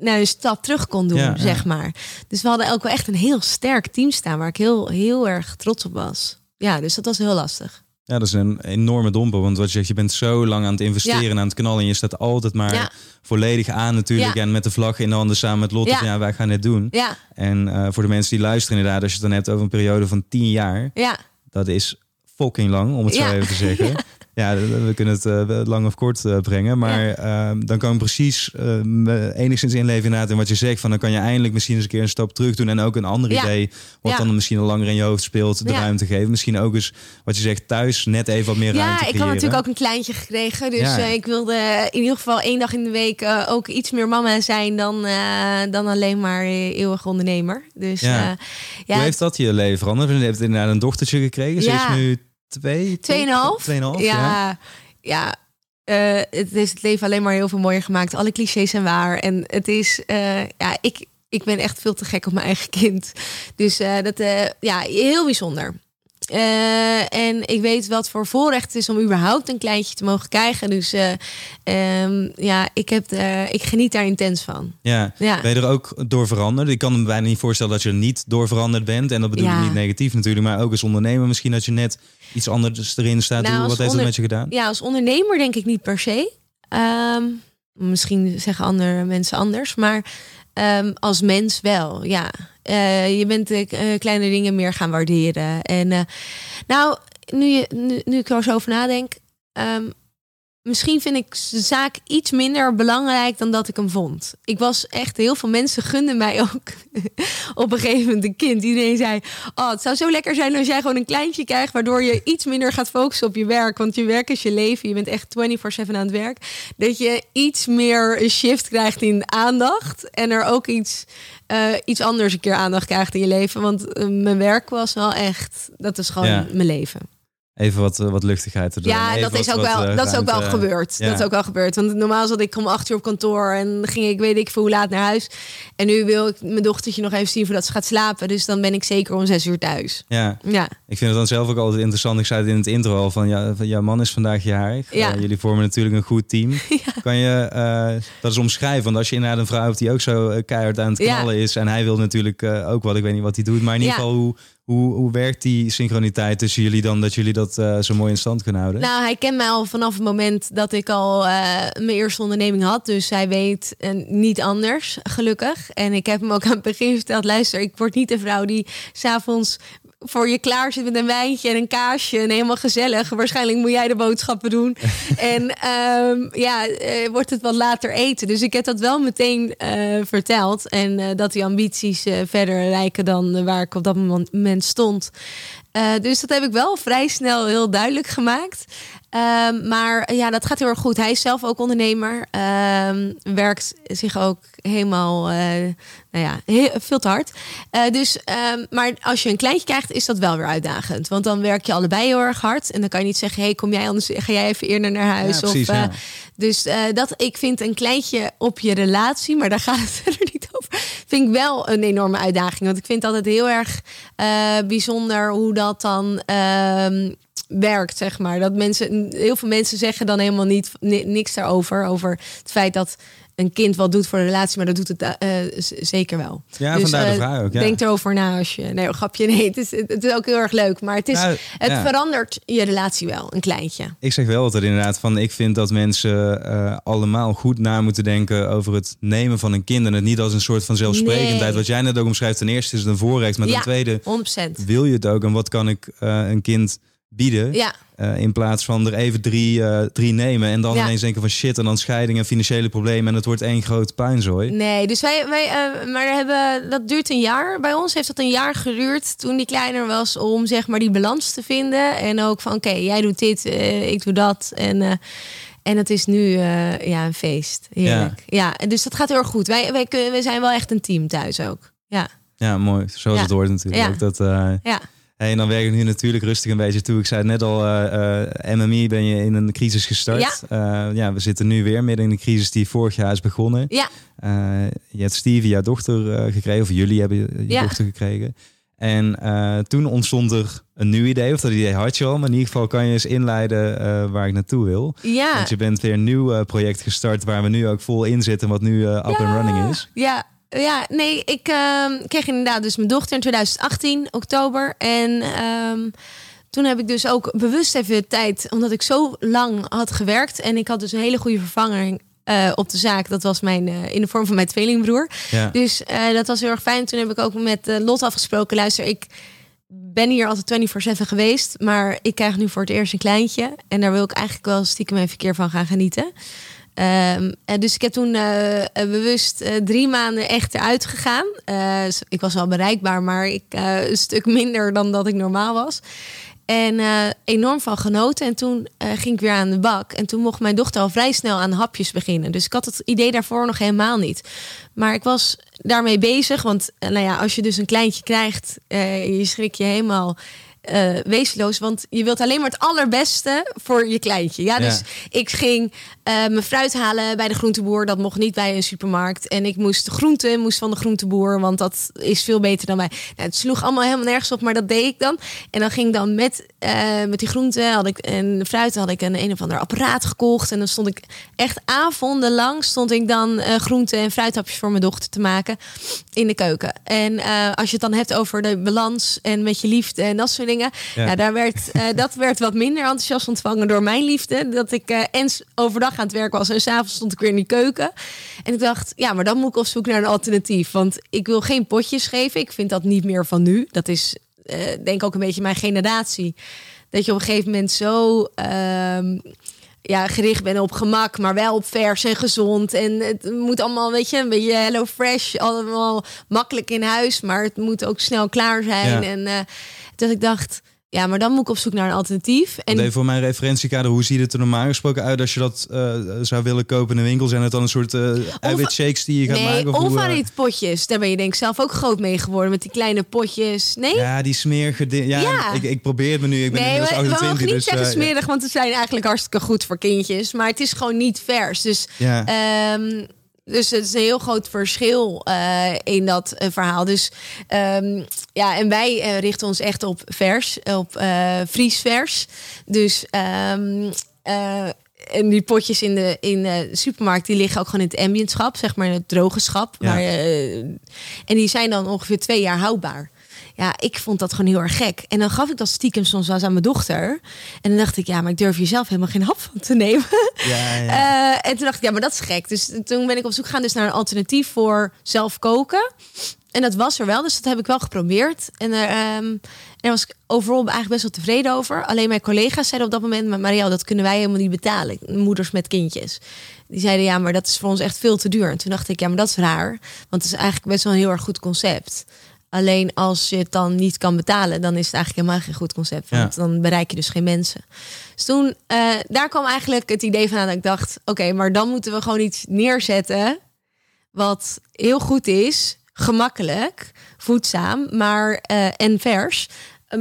nou, een stap terug kon doen, ja, zeg ja. maar. Dus we hadden ook wel echt een heel sterk team staan waar ik heel, heel erg trots op was. Ja, dus dat was heel lastig. Ja, dat is een enorme domper. Want wat je zegt, je bent zo lang aan het investeren ja. en aan het knallen. En je staat altijd maar ja. volledig aan natuurlijk. Ja. En met de vlag in de handen samen met Lotte. Ja. Wij gaan dit doen. Ja. En uh, voor de mensen die luisteren inderdaad. Als je het dan hebt over een periode van tien jaar. Ja. Dat is fucking lang, om het zo even te zeggen. [LAUGHS] Ja, we kunnen het uh, lang of kort uh, brengen. Maar ja. uh, dan kan je precies enigszins inleven inderdaad in wat je zegt. Van dan kan je eindelijk misschien eens een keer een stap terug doen. En ook een ander ja. idee, wat ja. dan misschien al langer in je hoofd speelt, de ruimte geven. Misschien ook eens, wat je zegt, thuis net even wat meer ruimte Ja, ik had natuurlijk ook een kleintje gekregen. Dus ik wilde in ieder geval één dag in de week ook iets meer mama zijn dan, dan alleen maar eeuwig ondernemer. Dus, ja. Hoe heeft dat je leven veranderd? Je hebt inderdaad een dochtertje gekregen. Ze is nu twee, tweeënhalf. tweeënhalf ja, ja. ja. Uh, het is het leven alleen maar heel veel mooier gemaakt. Alle clichés zijn waar. En het is, uh, ja, ik, ik ben echt veel te gek op mijn eigen kind. Dus uh, dat, ja, heel bijzonder. Eh, en ik weet wat voor voorrecht het is om überhaupt een kleintje te mogen krijgen. Dus eh, ehm, ja, ik, heb, uh, ik geniet daar intens van. Ja. Ja. ben je er ook door veranderd? Ik kan me bijna niet voorstellen dat je er niet door veranderd bent. En dat bedoel Ja. ik niet negatief natuurlijk, maar ook als ondernemer misschien dat je net iets anders erin staat. Nou, wat heeft dat met je gedaan? Ja, als ondernemer denk ik niet per se. Ehm, misschien zeggen andere mensen anders, maar ehm, als mens wel. Ja, Eh, je bent eh, kleine dingen meer gaan waarderen. En eh, nou, nu, je, nu, nu ik er zo over nadenk, ehm, misschien vind ik de zaak iets minder belangrijk dan dat ik hem vond. Ik was echt, heel veel mensen gunden mij ook [LAUGHS] op een gegeven moment een kind. Iedereen zei, oh, het zou zo lekker zijn als jij gewoon een kleintje krijgt, waardoor je iets minder gaat focussen op je werk. Want je werk is je leven. Je bent echt 24/7 aan het werk. Dat je iets meer een shift krijgt in aandacht en er ook iets, eh, iets anders een keer aandacht krijgt in je leven. Want eh, mijn werk was wel echt, dat is gewoon Ja. mijn leven. Even wat, eh, wat luchtigheid er Ja, dat is, ook wel, dat is ook wel gebeurd. ja. Dat is ook wel gebeurd. Want normaal zat ik om acht uur op kantoor en ging ik weet ik veel hoe laat naar huis. En nu wil ik mijn dochtertje nog even zien voordat ze gaat slapen. Dus dan ben ik zeker om zes uur thuis. Ja, Ja, ik vind het dan zelf ook altijd interessant. Ik zei het in het intro al van, ja, van jouw man is vandaag jarig. Ja. Eh, jullie vormen natuurlijk een goed team. [LAUGHS] Kan je eh, dat eens omschrijven? Want als je inderdaad een vrouw hebt die ook zo eh, keihard aan het knallen is. En hij wil natuurlijk eh, ook wat. Ik weet niet wat hij doet. Maar in ieder geval, hoe, hoe, hoe werkt die synchroniteit tussen jullie dan? Dat jullie dat eh, zo mooi in stand kunnen houden? Nou, hij kent mij al vanaf het moment dat ik al eh, mijn eerste onderneming had. Dus hij weet eh, niet anders, gelukkig. En ik heb hem ook aan het begin verteld: luister, ik word niet de vrouw die s'avonds voor je klaar zit met een wijntje en een kaasje en helemaal gezellig. Waarschijnlijk moet jij de boodschappen doen. [LAUGHS] en ehm, ja, eh, wordt het wat later eten. Dus ik heb dat wel meteen eh, verteld. En eh, dat die ambities verder lijken dan waar ik op dat moment stond. Eh, dus dat heb ik wel vrij snel heel duidelijk gemaakt. Ehm, maar ja, dat gaat heel erg goed. Hij is zelf ook ondernemer. Ehm, werkt zich ook helemaal, eh, nou ja, heel, veel te hard. Eh, dus, ehm, maar als je een kleintje krijgt, is dat wel weer uitdagend. Want dan werk je allebei heel erg hard. En dan kan je niet zeggen, hey, kom jij anders, ga jij even eerder naar huis? Ja, precies, of, ja. Dus dat, ik vind een kleintje op je relatie, maar daar gaat het [LAUGHS] verder niet. Vind ik wel een enorme uitdaging. Want ik vind altijd heel erg eh, bijzonder hoe dat dan ehm, werkt, zeg maar. Dat mensen, heel veel mensen zeggen dan helemaal niet ni- niks daarover. Over het feit dat een kind wat doet voor de relatie, maar dat doet het eh, z- zeker wel. Ja, vandaar de eh, vraag ook, ja. Denk erover na als je. Nee, grapje. Nee, het is, het is ook heel erg leuk. Maar het, is, Nou, het ja. verandert je relatie wel, een kleintje. Ik zeg wel altijd inderdaad van, ik vind dat mensen eh, allemaal goed na moeten denken over het nemen van een kind. En het niet als een soort van zelfsprekendheid. Nee. Wat jij net ook omschrijft, ten eerste is het een voorrecht. Maar ten Ja. tweede, 100%. wil je het ook? En wat kan ik eh, een kind bieden? Ja, Eh, in plaats van er even drie, eh, drie nemen en dan Ja. ineens denken van shit en dan scheiding en financiële problemen en het wordt één grote puinzooi. Nee, dus wij, wij eh, maar hebben, dat duurt een jaar. Bij ons heeft dat een jaar geduurd toen die kleiner was om zeg maar die balans te vinden. En ook van oké, jij doet dit, ik doe dat. En, en het is nu ja, een feest. Heerlijk. Ja. en dus dat gaat heel erg goed. Wij, wij, kunnen, wij zijn wel echt een team thuis ook. Ja, Ja, mooi. Zoals Ja. het hoort natuurlijk. Ja. Ook dat, ja. Hey, en dan werk ik nu natuurlijk rustig een beetje toe. Ik zei het net al, eh, eh, MMI ben je in een crisis gestart. Ja. ja, we zitten nu weer midden in de crisis die vorig jaar is begonnen. ja. Eh, je hebt Stevie, jouw dochter, eh, gekregen. Of jullie hebben je Ja. dochter gekregen. En eh, toen ontstond er een nieuw idee. Of dat idee had je al. Maar in ieder geval kan je eens inleiden eh, waar ik naartoe wil. Ja. Want je bent weer een nieuw eh, project gestart waar we nu ook vol in zitten. Wat nu eh, up and running is. Ja, ja nee, ik ehm, kreeg inderdaad dus mijn dochter in 2018, oktober. En ehm, toen heb ik dus ook bewust even tijd, omdat ik zo lang had gewerkt. En ik had dus een hele goede vervanger eh, op de zaak. Dat was mijn, eh, in de vorm van mijn tweelingbroer. Ja. Dus eh, dat was heel erg fijn. Toen heb ik ook met Lot afgesproken. Luister, ik ben hier altijd 24-7 geweest. Maar ik krijg nu voor het eerst een kleintje. En daar wil ik eigenlijk wel stiekem even keer van gaan genieten. Ehm, dus ik heb toen eh, eh, bewust eh, drie maanden echt eruit gegaan. Ik was wel bereikbaar, maar ik, een stuk minder dan dat ik normaal was. En enorm van genoten. En toen ging ik weer aan de bak. En toen mocht mijn dochter al vrij snel aan hapjes beginnen. Dus ik had het idee daarvoor nog helemaal niet. Maar ik was daarmee bezig. Want nou ja, als je dus een kleintje krijgt, je schrik je helemaal uh, wezenloos. Want je wilt alleen maar het allerbeste voor je kleintje. Ja, dus ik ging uh, mijn fruit halen bij de groenteboer. Dat mocht niet bij een supermarkt. En ik moest de groenten moest van de groenteboer. Want dat is veel beter dan bij. Nou, het sloeg allemaal helemaal nergens op, maar dat deed ik dan. En dan ging ik dan met, uh, met die groenten had ik, en de fruit had ik een een of ander apparaat gekocht. En dan stond ik echt avonden lang stond ik dan groenten en fruithapjes voor mijn dochter te maken in de keuken. En als je het dan hebt over de balans en met je liefde en dat soort Ja. Nou, daar werd, uh, [LAUGHS] dat werd wat minder enthousiast ontvangen door mijn liefde. Dat ik uh, en overdag aan het werk was en s'avonds stond ik weer in die keuken. En ik dacht, ja, maar dan moet ik op zoek naar een alternatief. Want ik wil geen potjes geven. Ik vind dat niet meer van nu. Dat is uh, denk ook een beetje mijn generatie. Dat je op een gegeven moment zo ja, gericht ben op gemak, maar wel op vers en gezond. En het moet allemaal, weet je, een beetje Hello Fresh, allemaal makkelijk in huis, maar het moet ook snel klaar zijn. En uh, dat ik dacht, ja, maar dan moet ik op zoek naar een alternatief. En even voor mijn referentiekader, hoe ziet het er normaal gesproken uit als je dat uh, zou willen kopen in de winkel? Zijn het dan een soort uh, eiwitshakes die je gaat nee, maken? Of, of potjes. Daar ben je denk ik zelf ook groot mee geworden met die kleine potjes. Nee? Ja, die smerige Ja, ja. Ik, ik probeer het me nu. Ik ben nee, inmiddels 28. We mogen niet dus, zeggen uh, smerig, want ze zijn eigenlijk hartstikke goed voor kindjes. Maar het is gewoon niet vers. Dus ja. Um, dus het is een heel groot verschil uh, in dat uh, verhaal. Dus um, ja, en wij uh, richten ons echt op vers, op vriesvers. Dus um, en die potjes in de, in de supermarkt, die liggen ook gewoon in het ambientschap, zeg maar in het droge schap. Ja. En die zijn dan ongeveer twee jaar houdbaar ja, ik vond dat gewoon heel erg gek. En dan gaf ik dat stiekem soms wel eens aan mijn dochter. En dan dacht ik, ja, maar ik durf hier zelf helemaal geen hap van te nemen. Ja, ja. Uh, [LAUGHS] en toen dacht ik, ja, maar dat is gek. Dus toen ben ik op zoek gegaan dus naar een alternatief voor zelf koken. En dat was er wel, dus dat heb ik wel geprobeerd. En er, um, daar was ik overal eigenlijk best wel tevreden over. Alleen mijn collega's zeiden op dat moment, maar Marielle, dat kunnen wij helemaal niet betalen. Moeders met kindjes. Die zeiden, ja, maar dat is voor ons echt veel te duur. En toen dacht ik, ja, maar dat is raar. Want het is eigenlijk best wel een heel erg goed concept. Alleen als je het dan niet kan betalen, dan is het eigenlijk helemaal geen goed concept. Want dan bereik je dus geen mensen. Dus toen, uh, daar kwam eigenlijk het idee van dat ik dacht: oké, maar dan moeten we gewoon iets neerzetten. Wat heel goed is, gemakkelijk, voedzaam, maar, uh, en vers,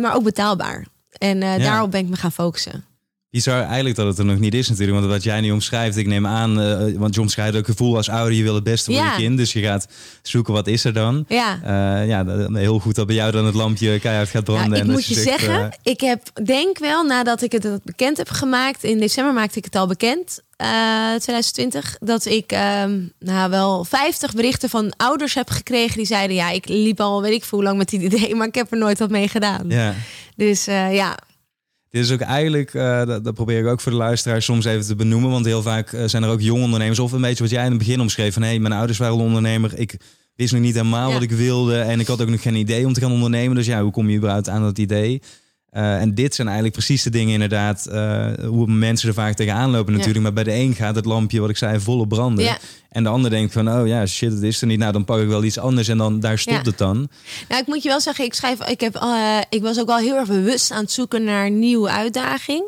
maar ook betaalbaar. En uh, daarop ben ik me gaan focussen. Bizar eigenlijk dat het er nog niet is natuurlijk. Want wat jij nu omschrijft, ik neem aan... Uh, want je omschrijft ook gevoel als ouder, je wil het beste voor je kind. Dus je gaat zoeken, wat is er dan? Ja. Uh, ja, heel goed dat bij jou dan het lampje keihard gaat branden. Ja, ik en moet je, je zegt, zeggen, uh... ik heb denk wel nadat ik het bekend heb gemaakt... in december maakte ik het al bekend... 2020 dat ik ehm, nou wel 50 berichten van ouders heb gekregen die zeiden ja ik liep al weet ik veel hoe lang met die idee [LAUGHS] maar ik heb er nooit wat mee gedaan. Ja. Dus ja, dit is ook eigenlijk, uh, dat, dat, probeer ik ook voor de luisteraar soms even te benoemen. Want heel vaak uh, zijn er ook jonge ondernemers. Of een beetje wat jij in het begin omschreef. Van hé, hey, mijn ouders waren ondernemer. Ik wist nog niet helemaal ja. wat ik wilde. En ik had ook nog geen idee om te gaan ondernemen. Dus ja, hoe kom je überhaupt aan dat idee? Uh, en dit zijn eigenlijk precies de dingen inderdaad, uh, hoe mensen er vaak tegenaan lopen natuurlijk. Ja. Maar bij de een gaat het lampje, wat ik zei, volle branden. Ja. En de ander denkt van, oh ja, shit, het is er niet. Nou, dan pak ik wel iets anders en dan daar stopt het dan. Nou, ik moet je wel zeggen, ik schrijf, ik, heb, uh, ik was ook wel heel erg bewust aan het zoeken naar nieuwe uitdaging.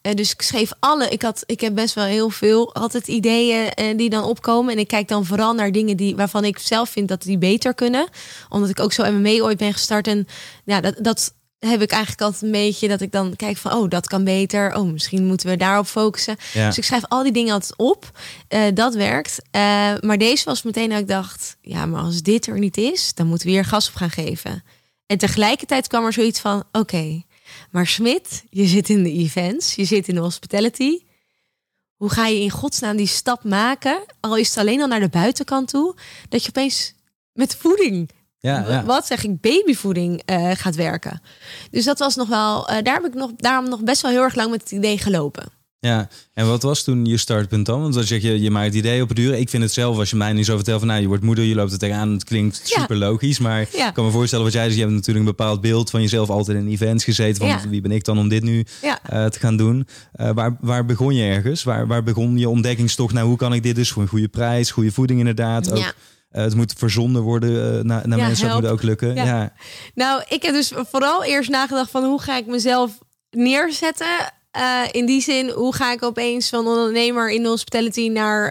dus ik schreef alle, ik, had, ik heb best wel heel veel altijd ideeën die dan opkomen. En ik kijk dan vooral naar dingen die, waarvan ik zelf vind dat die beter kunnen. Omdat ik ook zo mee ooit ben gestart. En ja, dat, dat heb ik eigenlijk altijd een beetje dat ik dan kijk van, oh, dat kan beter. Oh, misschien moeten we daarop focussen. Ja. Dus ik schrijf al die dingen altijd op. Uh, dat werkt. Uh, maar deze was meteen dat ik dacht, ja, maar als dit er niet is, dan moeten we hier gas op gaan geven. En tegelijkertijd kwam er zoiets van, oké, okay, maar Smit, je zit in de events, je zit in de hospitality. Hoe ga je in godsnaam die stap maken, al is het alleen al naar de buitenkant toe, dat je opeens met voeding ja, ja. wat zeg ik, babyvoeding uh, gaat werken. Dus dat was nog wel, uh, daar heb ik nog, daarom nog best wel heel erg lang met het idee gelopen. Ja, en wat was toen je startpunt dan? Want dan zeg je, je maakt het idee op het duur. Ik vind het zelf, als je mij niet zo vertelt van, nou, je wordt moeder, je loopt er tegenaan. Het klinkt super logisch, maar ik kan me voorstellen wat jij zegt. Je hebt natuurlijk een bepaald beeld van jezelf altijd in events gezeten. Van wie ben ik dan om dit nu uh, te gaan doen? Uh, waar, waar begon je ergens? Waar, waar begon je ontdekkingstocht? Nou, hoe kan ik dit dus voor een goede prijs, goede voeding inderdaad? Ook, het moet verzonden worden uh, naar, naar ja, mensen. Dat moet ook lukken. Ja. ja. Nou, ik heb dus vooral eerst nagedacht van hoe ga ik mezelf neerzetten. Uh, in die zin, hoe ga ik opeens van ondernemer in de hospitality naar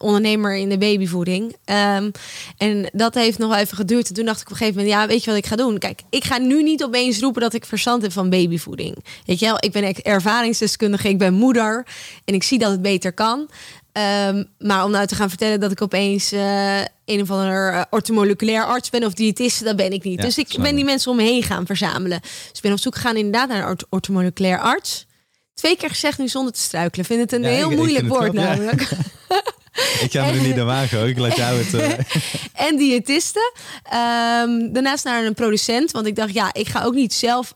ondernemer in de babyvoeding. Ehm, en dat heeft nog even geduurd. En toen dacht ik op een gegeven moment, ja, weet je wat ik ga doen? Kijk, ik ga nu niet opeens roepen dat ik verstand heb van babyvoeding. Weet je wel, ik ben ervaringsdeskundige, ik ben moeder en ik zie dat het beter kan. Ehm, maar om nou te gaan vertellen dat ik opeens uh, een of ander uh, ortomoleculair arts ben of diëtist, dat ben ik niet. dus ik ben die mensen om me heen gaan verzamelen. Dus ik ben op zoek gegaan inderdaad naar een ortomoleculair arts. Twee keer gezegd nu zonder te struikelen. Vind het een heel moeilijk woord namelijk. [LAUGHS] ik ga me er niet aan wagen. Ik laat jou het. Uh... [LAUGHS] en diëtisten. Um, daarnaast naar een producent. Want ik dacht, ja, ik ga ook niet zelf.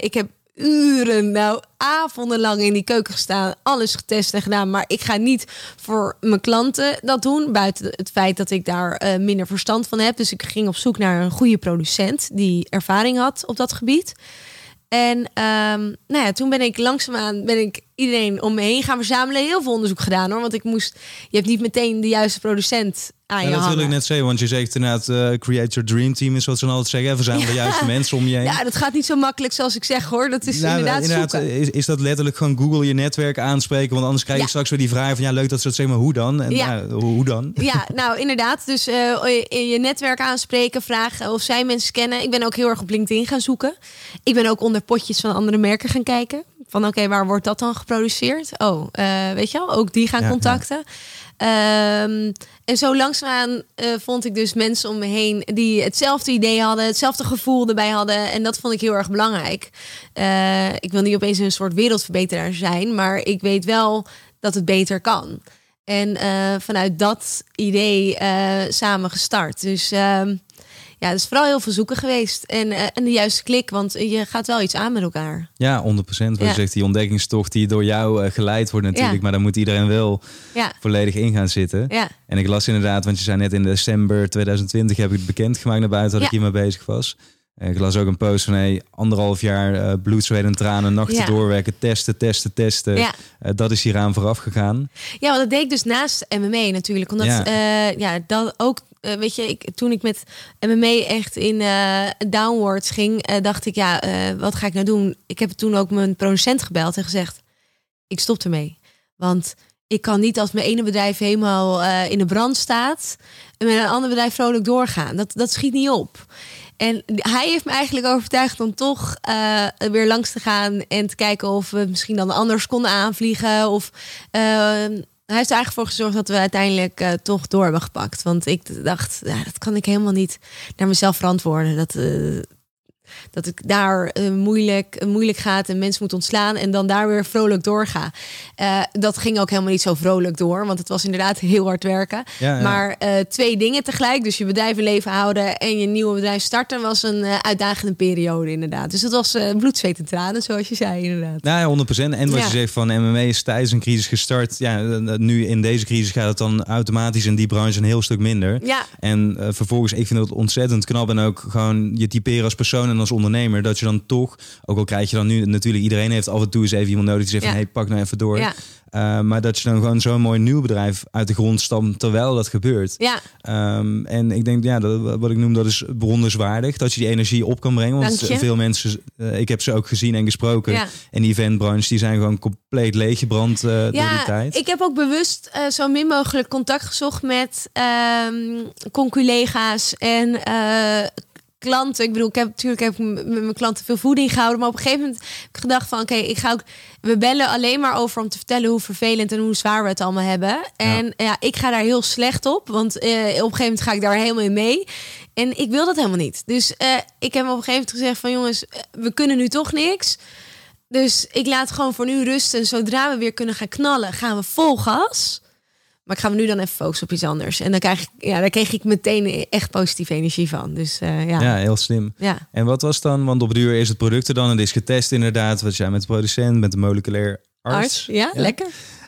ik heb uren, nou avondenlang in die keuken gestaan, alles getest en gedaan. Maar ik ga niet voor mijn klanten dat doen, buiten het feit dat ik daar uh, minder verstand van heb. Dus ik ging op zoek naar een goede producent die ervaring had op dat gebied. En um, nou ja, toen ben ik langzaamaan ben ik iedereen om me heen gaan verzamelen. Heel veel onderzoek gedaan hoor. Want ik moest, je hebt niet meteen de juiste producent aan ja, je Dat wil ik net zeggen, want je zegt inderdaad, uh, create your dream team is wat ze dan altijd zeggen. Verzamel de juiste mensen om je heen. Ja, dat gaat niet zo makkelijk zoals ik zeg hoor. Dat is nou, inderdaad, inderdaad is, is, dat letterlijk gewoon Google je netwerk aanspreken? Want anders krijg je straks weer die vraag van ja, leuk dat ze dat zeggen, maar hoe dan? En, ja. hoe dan? Ja, nou inderdaad. Dus uh, je, je netwerk aanspreken, vragen of zij mensen kennen. Ik ben ook heel erg op LinkedIn gaan zoeken. Ik ben ook onder potjes van andere merken gaan kijken. Van oké, waar wordt dat dan geproduceerd? Oh, uh, weet je wel, ook die gaan contacten. Um, en zo langzaamaan uh, vond ik dus mensen om me heen die hetzelfde idee hadden, hetzelfde gevoel erbij hadden. En dat vond ik heel erg belangrijk. Uh, ik wil niet opeens een soort wereldverbeteraar zijn, maar ik weet wel dat het beter kan. En vanuit dat idee samen gestart. Dus uh, ja, het is vooral heel veel zoeken geweest. En, uh, en de juiste klik, want je gaat wel iets aan met elkaar. Ja, 100%. Wat ja. je zegt, die ontdekkingstocht die door jou uh, geleid wordt natuurlijk. Ja. Maar daar moet iedereen wel ja. volledig in gaan zitten. Ja. En ik las inderdaad, want je zei net in december 2020 heb ik het bekendgemaakt naar buiten dat ik hiermee bezig was. Ik las ook een post van hey, anderhalf jaar uh, bloed, zweet en tranen, nachten doorwerken, testen, testen, testen. Ja. Dat is hieraan vooraf gegaan. Ja, want dat deed ik dus naast MMA natuurlijk. Omdat ja, ja dat ook, weet je, ik, toen ik met MMA echt in downwards ging, dacht ik, ja, wat ga ik nou doen? Ik heb toen ook mijn producent gebeld en gezegd, ik stop ermee. Want ik kan niet als mijn ene bedrijf helemaal in de brand staat en met een ander bedrijf vrolijk doorgaan. Dat, dat schiet niet op. En hij heeft me eigenlijk overtuigd om toch weer langs te gaan en te kijken of we misschien dan anders konden aanvliegen. Of uh, hij heeft er eigenlijk voor gezorgd dat we uiteindelijk uh, toch door hebben gepakt. Want ik dacht, ja, dat kan ik helemaal niet naar mezelf verantwoorden. Dat, dat ik daar uh, moeilijk, uh, moeilijk gaat en mensen moet ontslaan en dan daar weer vrolijk doorga. Uh, dat ging ook helemaal niet zo vrolijk door, want het was inderdaad [LAUGHS] heel hard werken. Ja, ja. Maar twee dingen tegelijk, dus je bedrijf in leven houden en je nieuwe bedrijf starten, was een uitdagende periode inderdaad. Dus het was bloed, zweet en tranen, zoals je zei inderdaad. Nou ja, 100%. En wat ja. je zegt van MMA is tijdens een crisis gestart. Ja, nu in deze crisis gaat het dan automatisch in die branche een heel stuk minder. Ja. En vervolgens, ik vind het ontzettend knap en ook gewoon je typeren als persoon en als ondernemer, dat je dan toch, ook al krijg je dan nu natuurlijk, iedereen heeft af en toe eens even iemand nodig die zegt van hey, pak nou even door. Uh, maar dat je dan gewoon zo'n mooi nieuw bedrijf uit de grond stamt terwijl dat gebeurt. Ja. Um, en ik denk, ja, dat, wat ik noem, dat is bewonderswaardig. Dat je die energie op kan brengen. Want veel mensen, uh, ik heb ze ook gezien en gesproken. Ja. En die eventbranche, die zijn gewoon compleet leeggebrand uh, ja, door die tijd. Ik heb ook bewust zo min mogelijk contact gezocht met um, conculega's en klanten. Ik bedoel, ik heb natuurlijk heb met mijn klanten veel voeding gehouden. Maar op een gegeven moment heb ik gedacht van oké, okay, ik ga ook. We bellen alleen maar over om te vertellen hoe vervelend en hoe zwaar we het allemaal hebben. En ja, ja ik ga daar heel slecht op. Want uh, op een gegeven moment ga ik daar helemaal in mee. En ik wil dat helemaal niet. Dus uh, ik heb op een gegeven moment gezegd van jongens, we kunnen nu toch niks. Dus ik laat gewoon voor nu rusten. Zodra we weer kunnen gaan knallen, gaan we vol gas. Maar ik ga me nu dan even focussen op iets anders. En dan krijg ik, ja, daar kreeg ik meteen echt positieve energie van. Dus uh, ja. ja, heel slim. Ja. En wat was dan, want op de duur is het product er dan en is getest inderdaad. Wat jij met de producent, met de moleculair arts. arts ja, ja, lekker.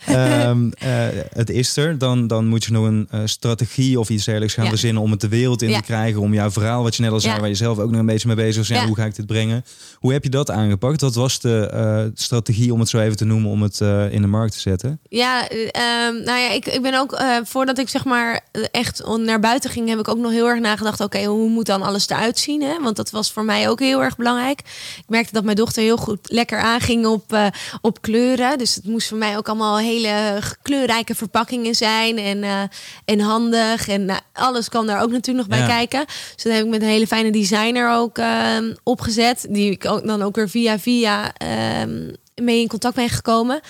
Um, uh, het is er. Dan, dan moet je nog een uh, strategie of iets dergelijks gaan ja. verzinnen om het de wereld in ja. te krijgen. Om jouw verhaal, wat je net al zei, waar je zelf ook nog een beetje mee bezig was. Hoe ga ik dit brengen? Hoe heb je dat aangepakt? Wat was de uh, strategie, om het zo even te noemen, om het in de markt te zetten? Ja, um, nou ja, ik, ik ben ook, voordat ik zeg maar echt naar buiten ging, heb ik ook nog heel erg nagedacht. Oké, okay, hoe moet dan alles eruit zien? Hè? Want dat was voor mij ook heel erg belangrijk. Ik merkte dat mijn dochter heel goed lekker aanging op, op kleuren. Dus het moest voor mij ook allemaal heel hele kleurrijke verpakkingen zijn en, uh, en handig. En uh, alles kan daar ook natuurlijk nog bij kijken. Dus dat heb ik met een hele fijne designer ook ehm, opgezet. Die ik ook, dan ook weer via via ehm, mee in contact ben gekomen.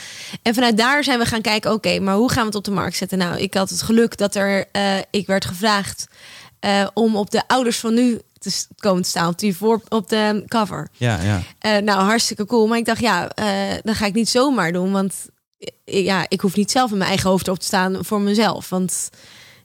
En vanuit daar zijn we gaan kijken, oké, maar hoe gaan we het op de markt zetten? Nou, ik had het geluk dat er, eh, ik werd gevraagd eh, om op de ouders van nu te komen te staan op die voor op de cover. Ja, ja. Eh, nou, hartstikke cool. Maar ik dacht, ja, eh dat ga ik niet zomaar doen. Want eh, ja, ik hoef niet zelf in mijn eigen hoofd op te staan voor mezelf. Want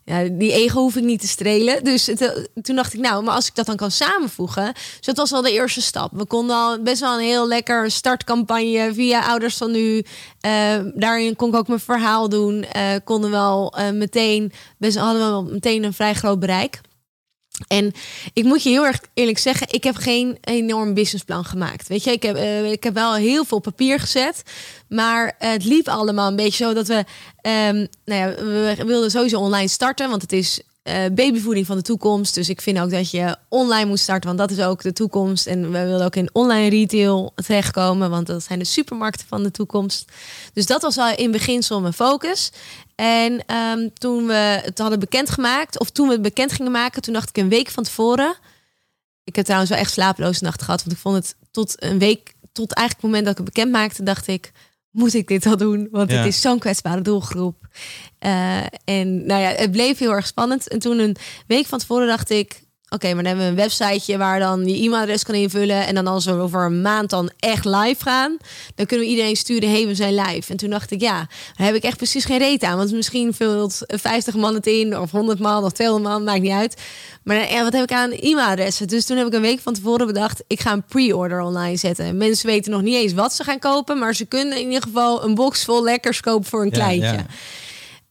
ja, die ego hoef ik niet te strelen. Dus eh, toen dacht ik, nou, maar als ik dat dan kan samenvoegen. Dus dat was wel de eerste stap. We konden al best wel een heel lekker startcampagne via Ouders van Nu. Eh, daarin kon ik ook mijn verhaal doen. Eh, konden wel eh, meteen, best hadden we meteen een vrij groot bereik. En ik moet je heel erg eerlijk zeggen, ik heb geen enorm businessplan gemaakt. Weet je, ik heb, eh, ik heb wel heel veel papier gezet. Maar het liep allemaal een beetje zo dat we, ehm, nou ja, we wilden sowieso online starten, want het is babyvoeding van de toekomst. Dus ik vind ook dat je online moet starten, want dat is ook de toekomst. En we willen ook in online retail terechtkomen, want dat zijn de supermarkten van de toekomst. Dus dat was al in beginsel mijn focus. En ehm, toen we het hadden bekendgemaakt, of toen we het bekend gingen maken, toen dacht ik een week van tevoren. Ik heb trouwens wel echt slapeloze nachten gehad, want ik vond het tot een week, tot eigenlijk het moment dat ik het bekend maakte, dacht ik, moet ik dit al doen? Want Ja. het is zo'n kwetsbare doelgroep. Eh, en nou ja, het bleef heel erg spannend. En toen een week van tevoren dacht ik, oké, maar dan hebben we een websiteje waar dan je e-mailadres kan invullen. En dan als we over een maand dan echt live gaan, dan kunnen we iedereen sturen, hey, we zijn live. En toen dacht ik, ja, daar heb ik echt precies geen reet aan. Want misschien vult 50 man het in, of 100 man, of 200 man, maakt niet uit. Maar ja, wat heb ik aan e-mailadressen? Dus toen heb ik een week van tevoren bedacht, ik ga een pre-order online zetten. Mensen weten nog niet eens wat ze gaan kopen, maar ze kunnen in ieder geval een box vol lekkers kopen voor een Ja, kleintje. ja.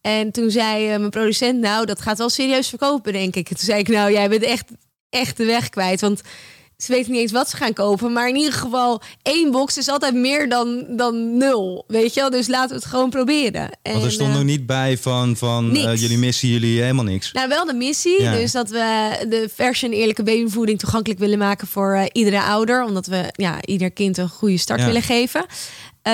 En toen zei eh, mijn producent, nou, dat gaat wel serieus verkopen, denk ik. Toen zei ik, nou, jij bent echt, echt de weg kwijt. Want ze weten niet eens wat ze gaan kopen. Maar in ieder geval, één box is altijd meer dan, dan nul. Weet je wel? Dus laten we het gewoon proberen. Want er En, stond eh, nog niet bij van, van eh, jullie missen jullie helemaal niks. nou, wel de missie. Ja. Dus dat we de version eerlijke babyvoeding toegankelijk willen maken voor iedere ouder. Omdat we ja, ieder kind een goede start Ja. willen geven.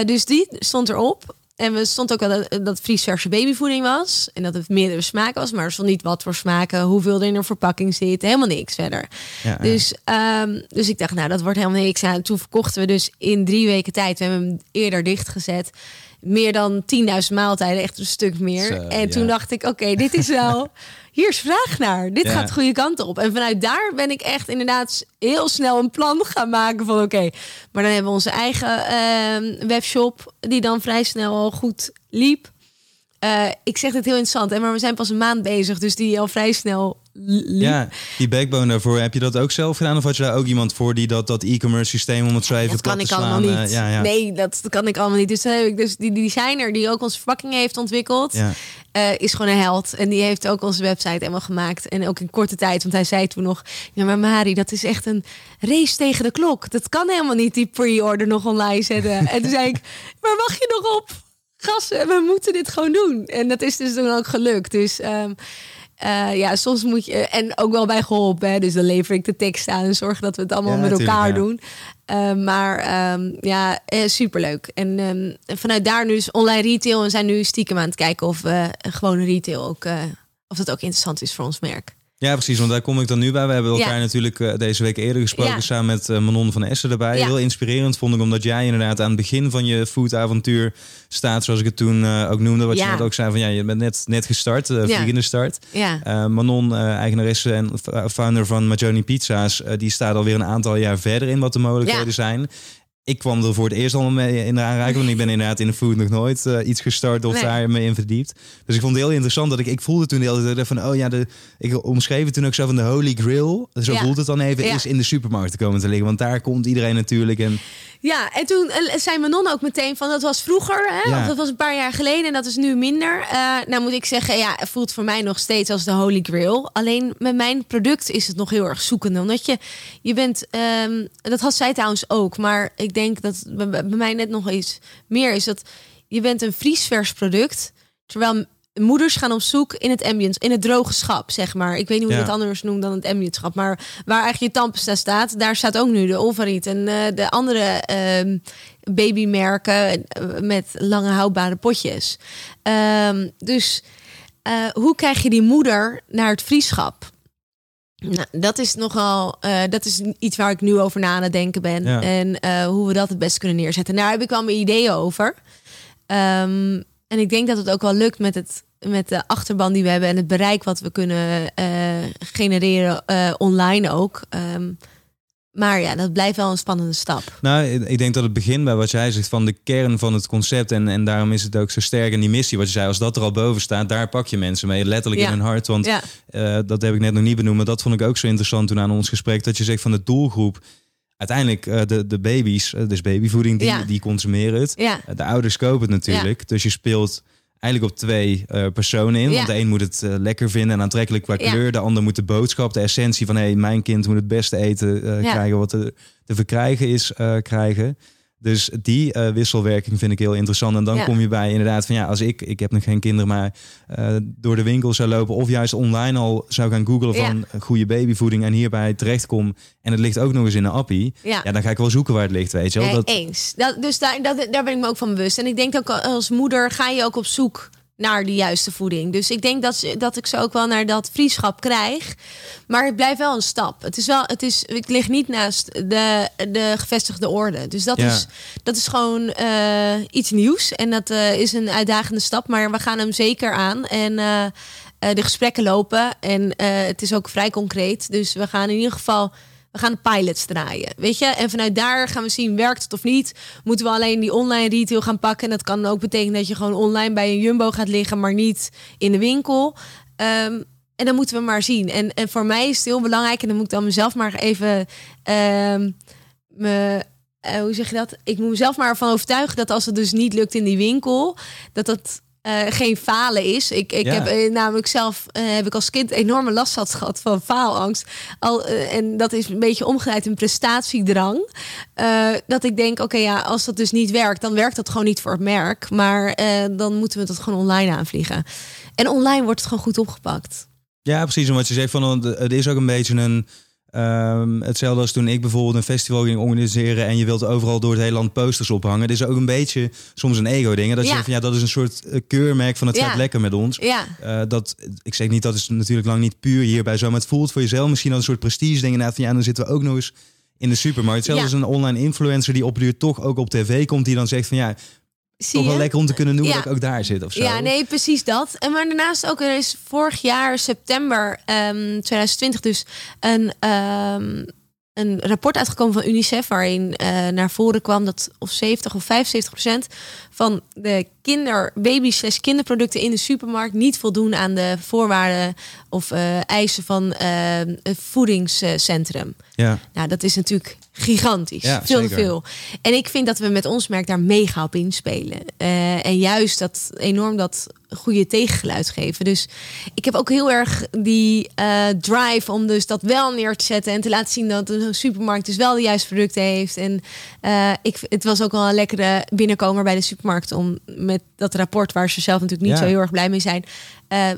Dus die stond erop. En we stond ook wel dat, dat Fries verse babyvoeding was. En dat het meerdere smaken was. Maar er stond niet wat voor smaken, hoeveel er in een verpakking zit. Helemaal niks verder. Ja. Dus, ehm, dus ik dacht, nou, dat wordt helemaal niks. Nou, toen verkochten we dus in drie weken tijd. We hebben hem eerder dichtgezet. Meer dan 10.000 maaltijden, echt een stuk meer. Zo, en toen ja. dacht ik, oké, dit is wel... [LAUGHS] Hier is vraag naar. Dit Ja. gaat de goede kant op. En vanuit daar ben ik echt inderdaad heel snel een plan gaan maken van oké. maar dan hebben we onze eigen ehm, webshop die dan vrij snel al goed liep. Eh, ik zeg dit heel interessant, hè, maar we zijn pas een maand bezig, dus die al vrij snel liep. ja, die backbone daarvoor, heb je dat ook zelf gedaan? Of had je daar ook iemand voor die dat, dat e-commerce systeem, om het zo even dat kan ik te slaan, allemaal eh, niet. ja, ja. Nee, dat, kan ik allemaal niet. Dus, heb ik dus die, die designer die ook onze verpakking heeft ontwikkeld, Ja. eh, is gewoon een held. En die heeft ook onze website helemaal gemaakt. En ook in korte tijd, want hij zei toen nog... Ja, maar Mari, dat is echt een race tegen de klok. Dat kan helemaal niet, die pre-order nog online zetten. [LAUGHS] en toen zei ik, waar wacht je nog op? Gassen, we moeten dit gewoon doen. En dat is dus toen ook gelukt. Dus... ehm, eh, ja, soms moet je. En ook wel bij geholpen. Hè? Dus dan lever ik de tekst aan en zorg dat we het allemaal Ja, met elkaar ja. doen. Eh, maar ehm, ja, eh, superleuk. En ehm, vanuit daar dus online retail. En zijn nu stiekem aan het kijken of we gewone retail ook. of dat ook interessant is voor ons merk. Ja, precies, want daar kom ik dan nu bij. We hebben elkaar Ja. natuurlijk eh, deze week eerder gesproken Ja. samen met eh, Manon van Essen erbij. Ja. Heel inspirerend vond ik, omdat jij inderdaad aan het begin van je foodavontuur staat, zoals ik het toen eh, ook noemde. Wat je net ook zei van ja, je bent net, net gestart, vliegende start. Ja, Manon, eigenaresse en founder van Majoni Pizza's, die staat alweer een aantal jaar verder in wat de mogelijkheden Ja. zijn. Ik kwam er voor het eerst allemaal mee in de aanraking, want ik ben inderdaad in de food nog nooit eh, iets gestart of Nee. daar me in verdiept. Dus ik vond het heel interessant dat ik, ik voelde toen de hele tijd van, oh ja, de, ik omschreef het toen ook zo van de Holy Grail. Zo Ja. voelt het dan even, Ja. is in de supermarkt te komen te liggen, want daar komt iedereen natuurlijk. En ja en toen eh, zei Manon ook meteen van dat was vroeger. Hè? Ja. Dat was een paar jaar geleden en dat is nu minder. Eh, nou moet ik zeggen, ja, het voelt voor mij nog steeds als de Holy Grail. Alleen met mijn product is het nog heel erg zoekende. Omdat je, je bent, ehm, dat had zij trouwens ook. Maar ik denk dat bij, bij mij net nog iets meer is dat je bent een vriesvers product. Terwijl moeders gaan op zoek in het ambient, in het droge schap, zeg maar. Ik weet niet hoe je Ja. het anders noemt dan het ambient schap, maar waar eigenlijk je tandpasta staat, daar staat ook nu de Olvariet en eh, de andere ehm, babymerken eh, met lange houdbare potjes. Ehm, dus eh, hoe krijg je die moeder naar het vriendschap? Nou, dat is nogal, dat is iets waar ik nu over na aan het denken ben. Ja. En hoe we dat het best kunnen neerzetten. Daar heb ik wel mijn ideeën over. Ehm, en ik denk dat het ook wel lukt met, het, met de achterban die we hebben en het bereik wat we kunnen eh, genereren eh, online ook. Ehm, maar ja, dat blijft wel een spannende stap. Nou, ik- denk dat het begint bij wat jij zegt van de kern van het concept. En, en daarom is het ook zo sterk. En die missie, wat je zei, als dat er al boven staat, daar pak je mensen mee. Letterlijk Ja. in hun hart. Want Ja, eh, dat heb ik net nog niet benoemd. Maar dat vond ik ook zo interessant toen aan ons gesprek. Dat je zegt van de doelgroep. Uiteindelijk, eh, de, de baby's, eh, dus babyvoeding, die, Ja. die consumeren het. ja, Eh, De ouders kopen het natuurlijk. Dus je speelt eigenlijk op twee personen in. Want de een moet het lekker vinden en aantrekkelijk qua kleur. De ander moet de boodschap, de essentie van... hé, hey, mijn kind moet het beste eten krijgen wat te, te verkrijgen is, krijgen. Dus die eh, wisselwerking vind ik heel interessant. En dan Ja. kom je bij inderdaad van ja, als ik, ik heb nog geen kinderen, maar eh, door de winkel zou lopen of juist online al zou gaan googlen Ja. van goede babyvoeding en hierbij terechtkom en het ligt ook nog eens in een appie, ja. ja, dan ga ik wel zoeken waar het ligt, weet je wel. Dat, eens. Dat, dus daar, dat, daar ben ik me ook van bewust. En ik denk ook als moeder ga je ook op zoek naar de juiste voeding. Dus ik denk dat, ze, dat ik ze ook wel naar dat vriendschap krijg. Maar het blijft wel een stap. Het is wel, het is, ik lig niet naast de, de gevestigde orde. Dus dat, Ja. is, dat is gewoon eh, iets nieuws. En dat eh, is een uitdagende stap. Maar we gaan hem zeker aan. En eh, de gesprekken lopen. En het is ook vrij concreet. Dus we gaan in ieder geval we gaan de pilots draaien. Weet je? En vanuit daar gaan we zien, werkt het of niet? Moeten we alleen die online retail gaan pakken? En dat kan ook betekenen dat je gewoon online bij een Jumbo gaat liggen, maar niet in de winkel. Ehm, en dan moeten we maar zien. En, en voor mij is het heel belangrijk, en dan moet ik dan mezelf maar even. ehm, me, eh, hoe zeg je dat? Ik moet mezelf maar ervan overtuigen dat als het dus niet lukt in die winkel, dat dat eh, geen falen is. Ik, ik Ja. heb eh, namelijk zelf eh, heb ik als kind enorme last had gehad van faalangst. Al, en dat is een beetje omgeleid in prestatiedrang. Dat ik denk, oké, ja, als dat dus niet werkt, dan werkt dat gewoon niet voor het merk. Maar dan moeten we dat gewoon online aanvliegen. En online wordt het gewoon goed opgepakt. Ja, precies. En wat je zegt, van, het is ook een beetje een... ehm, hetzelfde als toen ik bijvoorbeeld een festival ging organiseren... en je wilt overal door het hele land posters ophangen. Het is ook een beetje soms een ego-ding. Dat je Ja. van, ja, dat is een soort eh, keurmerk van het Ja. gaat lekker met ons. Ja, Eh, dat, ik zeg niet, dat is natuurlijk lang niet puur hierbij zo... maar het voelt voor jezelf misschien als een soort prestige ding. Inderdaad, van ja, dan zitten we ook nog eens in de supermarkt. Hetzelfde Ja. als een online influencer die op de duur toch ook op tv komt... die dan zegt van ja, zie toch wel je? lekker om te kunnen noemen Ja. dat ik ook daar zit of zo. Ja, nee, precies dat. En maar daarnaast ook, er is vorig jaar september ehm 2020 dus een, ehm, een rapport uitgekomen van UNICEF... waarin eh, naar voren kwam dat of 70 of 75 procent van de kinder, baby slash kinderproducten in de supermarkt... niet voldoen aan de voorwaarden of eh, eisen van ehm, het voedingscentrum. Ja. Nou, dat is natuurlijk gigantisch. Ja, veel te veel. En ik vind dat we met ons merk daar mega op inspelen. Eh, en juist dat enorm dat goede tegengeluid geven. Dus ik heb ook heel erg die eh, drive om dus dat wel neer te zetten en te laten zien dat een supermarkt dus wel de juiste producten heeft. En eh, ik, het was ook wel een lekkere binnenkomer bij de supermarkt om met dat rapport, waar ze zelf natuurlijk niet Ja. zo heel erg blij mee zijn,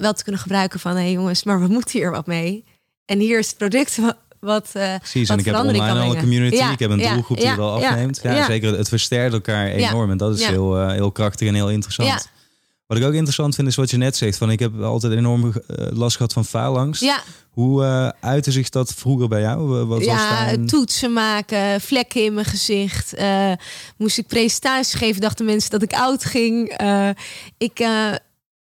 wel te kunnen gebruiken van hé hey jongens, maar we moeten hier wat mee. En hier is het product wat. eh, Precies, wat en ik heb online al een community. Ja, ik heb een ja, doelgroep die wel afneemt. Ja, zeker. Het versterkt elkaar enorm. En dat is heel, eh, heel krachtig en heel interessant. Wat ik ook interessant vind, is wat je net zegt. Van, ik heb altijd enorm eh, last gehad van faalangst. Ja, Hoe eh uitte zich dat vroeger bij jou? Wat was ja daar een- toetsen maken, vlekken in mijn gezicht. moest ik presentaties geven, dachten mensen dat ik oud ging. Ik,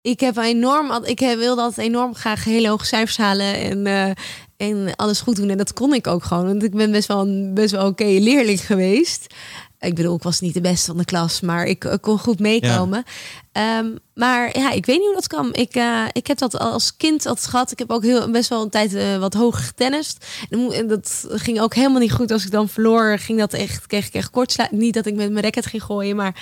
ik heb enorm, ik wilde altijd enorm graag hele hoge cijfers halen en, en alles goed doen. En dat kon ik ook gewoon, want ik ben best wel een best wel oké leerling geweest. Ik bedoel, ik was niet de beste van de klas, maar ik, ik kon goed meekomen. Ehm, maar ja, ik weet niet hoe dat kan. Ik, eh, ik heb dat als kind altijd gehad. Ik heb ook heel, best wel een tijd eh, wat hoger getennist. En dat ging ook helemaal niet goed. Als ik dan verloor, ging dat echt, kreeg ik echt kortsluit. Niet dat ik met mijn racket ging gooien, maar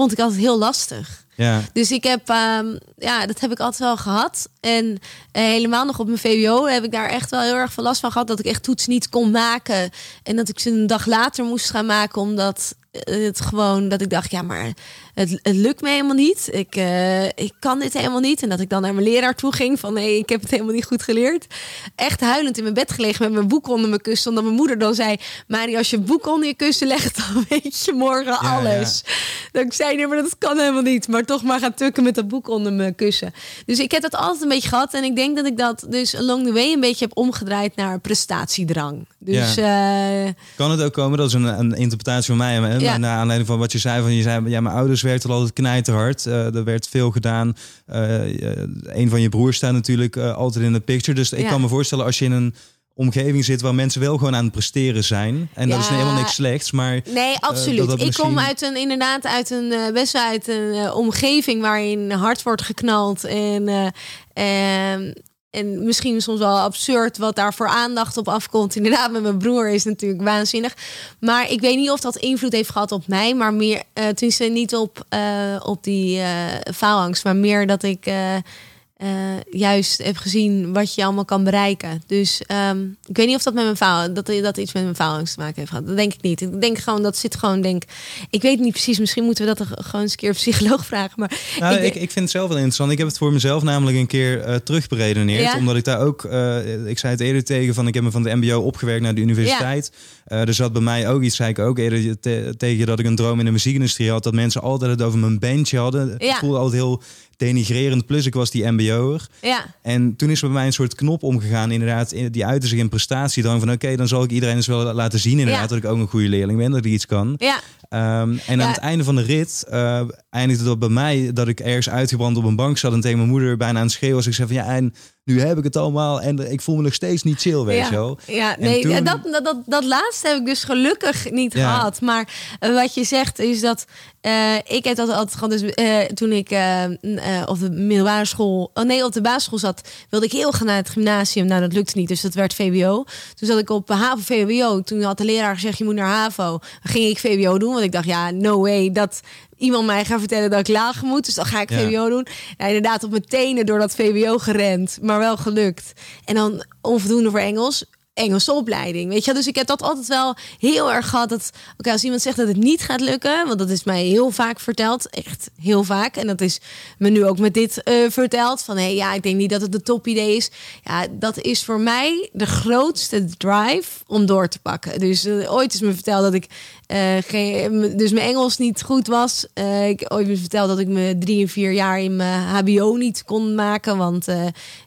vond ik altijd heel lastig. Ja. Dus ik heb, ehm, ja, dat heb ik altijd wel gehad. En eh, helemaal nog op mijn VWO heb ik daar echt wel heel erg veel last van gehad. Dat ik echt toets niet kon maken. En dat ik ze een dag later moest gaan maken. Omdat het gewoon, dat ik dacht, ja, maar het, het lukt me helemaal niet. Ik, eh, ik kan dit helemaal niet. En dat ik dan naar mijn leraar toe ging van, nee, ik heb het helemaal niet goed geleerd. Echt huilend in mijn bed gelegen met mijn boek onder mijn kussen. Omdat mijn moeder dan zei, Marie, als je boek onder je kussen legt, [LAUGHS] dan weet je morgen alles. Dat ik zei, nee, maar dat kan helemaal niet. Maar toch maar gaan tukken met dat boek onder mijn kussen. Dus ik heb dat altijd een beetje gehad. En ik denk dat ik dat dus along the way een beetje heb omgedraaid naar prestatiedrang. Dus ja. uh, kan het ook komen, dat is een, een interpretatie van mij. En ja. naar aanleiding van wat je zei, van je zei, ja, mijn ouders werkten altijd knijterhard. Uh, er werd veel gedaan. Uh, een van je broers staat natuurlijk altijd in de picture. Dus ik kan me voorstellen als je in een omgeving zit waar mensen wel gewoon aan het presteren zijn. En dat is helemaal niks slechts. Maar nee, absoluut. ik kom uit een inderdaad uit een best wel uit een omgeving waarin hard wordt geknald en ehm, en misschien soms wel absurd wat daar voor aandacht op afkomt. Inderdaad, met mijn broer is natuurlijk waanzinnig. Maar ik weet niet of dat invloed heeft gehad op mij. Maar meer, uh, tenminste niet op, uh, op die uh, faalangst. Maar meer dat ik uh, juist heb gezien wat je allemaal kan bereiken. Dus um, ik weet niet of dat met mijn faal dat dat iets met mijn faalangst te maken heeft gehad. Dat denk ik niet. Ik denk gewoon dat zit gewoon denk. Ik weet niet precies. Misschien moeten we dat er gewoon eens een keer een psycholoog [LAUGHS] vragen. Maar nou, ik, ik, ik, vind het zelf wel interessant. Ik heb het voor mezelf namelijk een keer uh, terugberedeneerd, ja? omdat ik daar ook. Uh, ik zei het eerder tegen van ik heb me van de MBO opgewerkt naar de universiteit. Ja. er zat bij mij ook iets. Zei ik ook eerder te, tegen dat ik een droom in de muziekindustrie had. Dat mensen altijd het over mijn bandje hadden. Ja. Ik voelde altijd heel denigrerend. Plus ik was die mbo'er. Ja. En toen is er bij mij een soort knop omgegaan. Inderdaad, die uitte zich in prestatie. Dan van oké, dan zal ik iedereen eens wel laten zien inderdaad dat ik ook een goede leerling ben. Dat ik iets kan. Ja. Um, en aan het einde van de rit uh, eindigde dat bij mij dat ik ergens uitgebrand op een bank zat en tegen mijn moeder bijna aan het schreeuwen was. Ik zei van ja, en nu heb ik het allemaal en ik voel me nog steeds niet chill, weet je wel. Ja, nee, toen... dat, dat, dat, dat laatste heb ik dus gelukkig niet ja. gehad. Maar uh, wat je zegt is dat uh, ik heb dat altijd gehad. Dus uh, toen ik op de middelbare school, oh nee, op de basisschool zat, wilde ik heel gaan naar het gymnasium. Nou, dat lukte niet, dus dat werd VWO. Toen zat ik op HAVO VWO. Toen had de leraar gezegd, je moet naar HAVO. Dan ging ik VWO doen, want ik dacht, ja, no way, dat iemand mij gaat vertellen dat ik laag moet. Dus dan ga ik VWO doen. Ja, inderdaad, op mijn tenen door dat VWO gerend. Maar wel gelukt. En dan onvoldoende voor Engels. Engelse opleiding. Weet je, dus ik heb dat altijd wel heel erg gehad. Dat oké, als iemand zegt dat het niet gaat lukken, want dat is mij heel vaak verteld, echt heel vaak. En dat is me nu ook met dit uh, verteld. Van hé, hey, ja, ik denk niet dat het de top idee is. Ja, dat is voor mij de grootste drive om door te pakken. Dus uh, ooit is me verteld dat ik uh, geen, dus mijn Engels niet goed was. ik ooit me verteld dat ik me drie en vier jaar in mijn HBO niet kon maken, want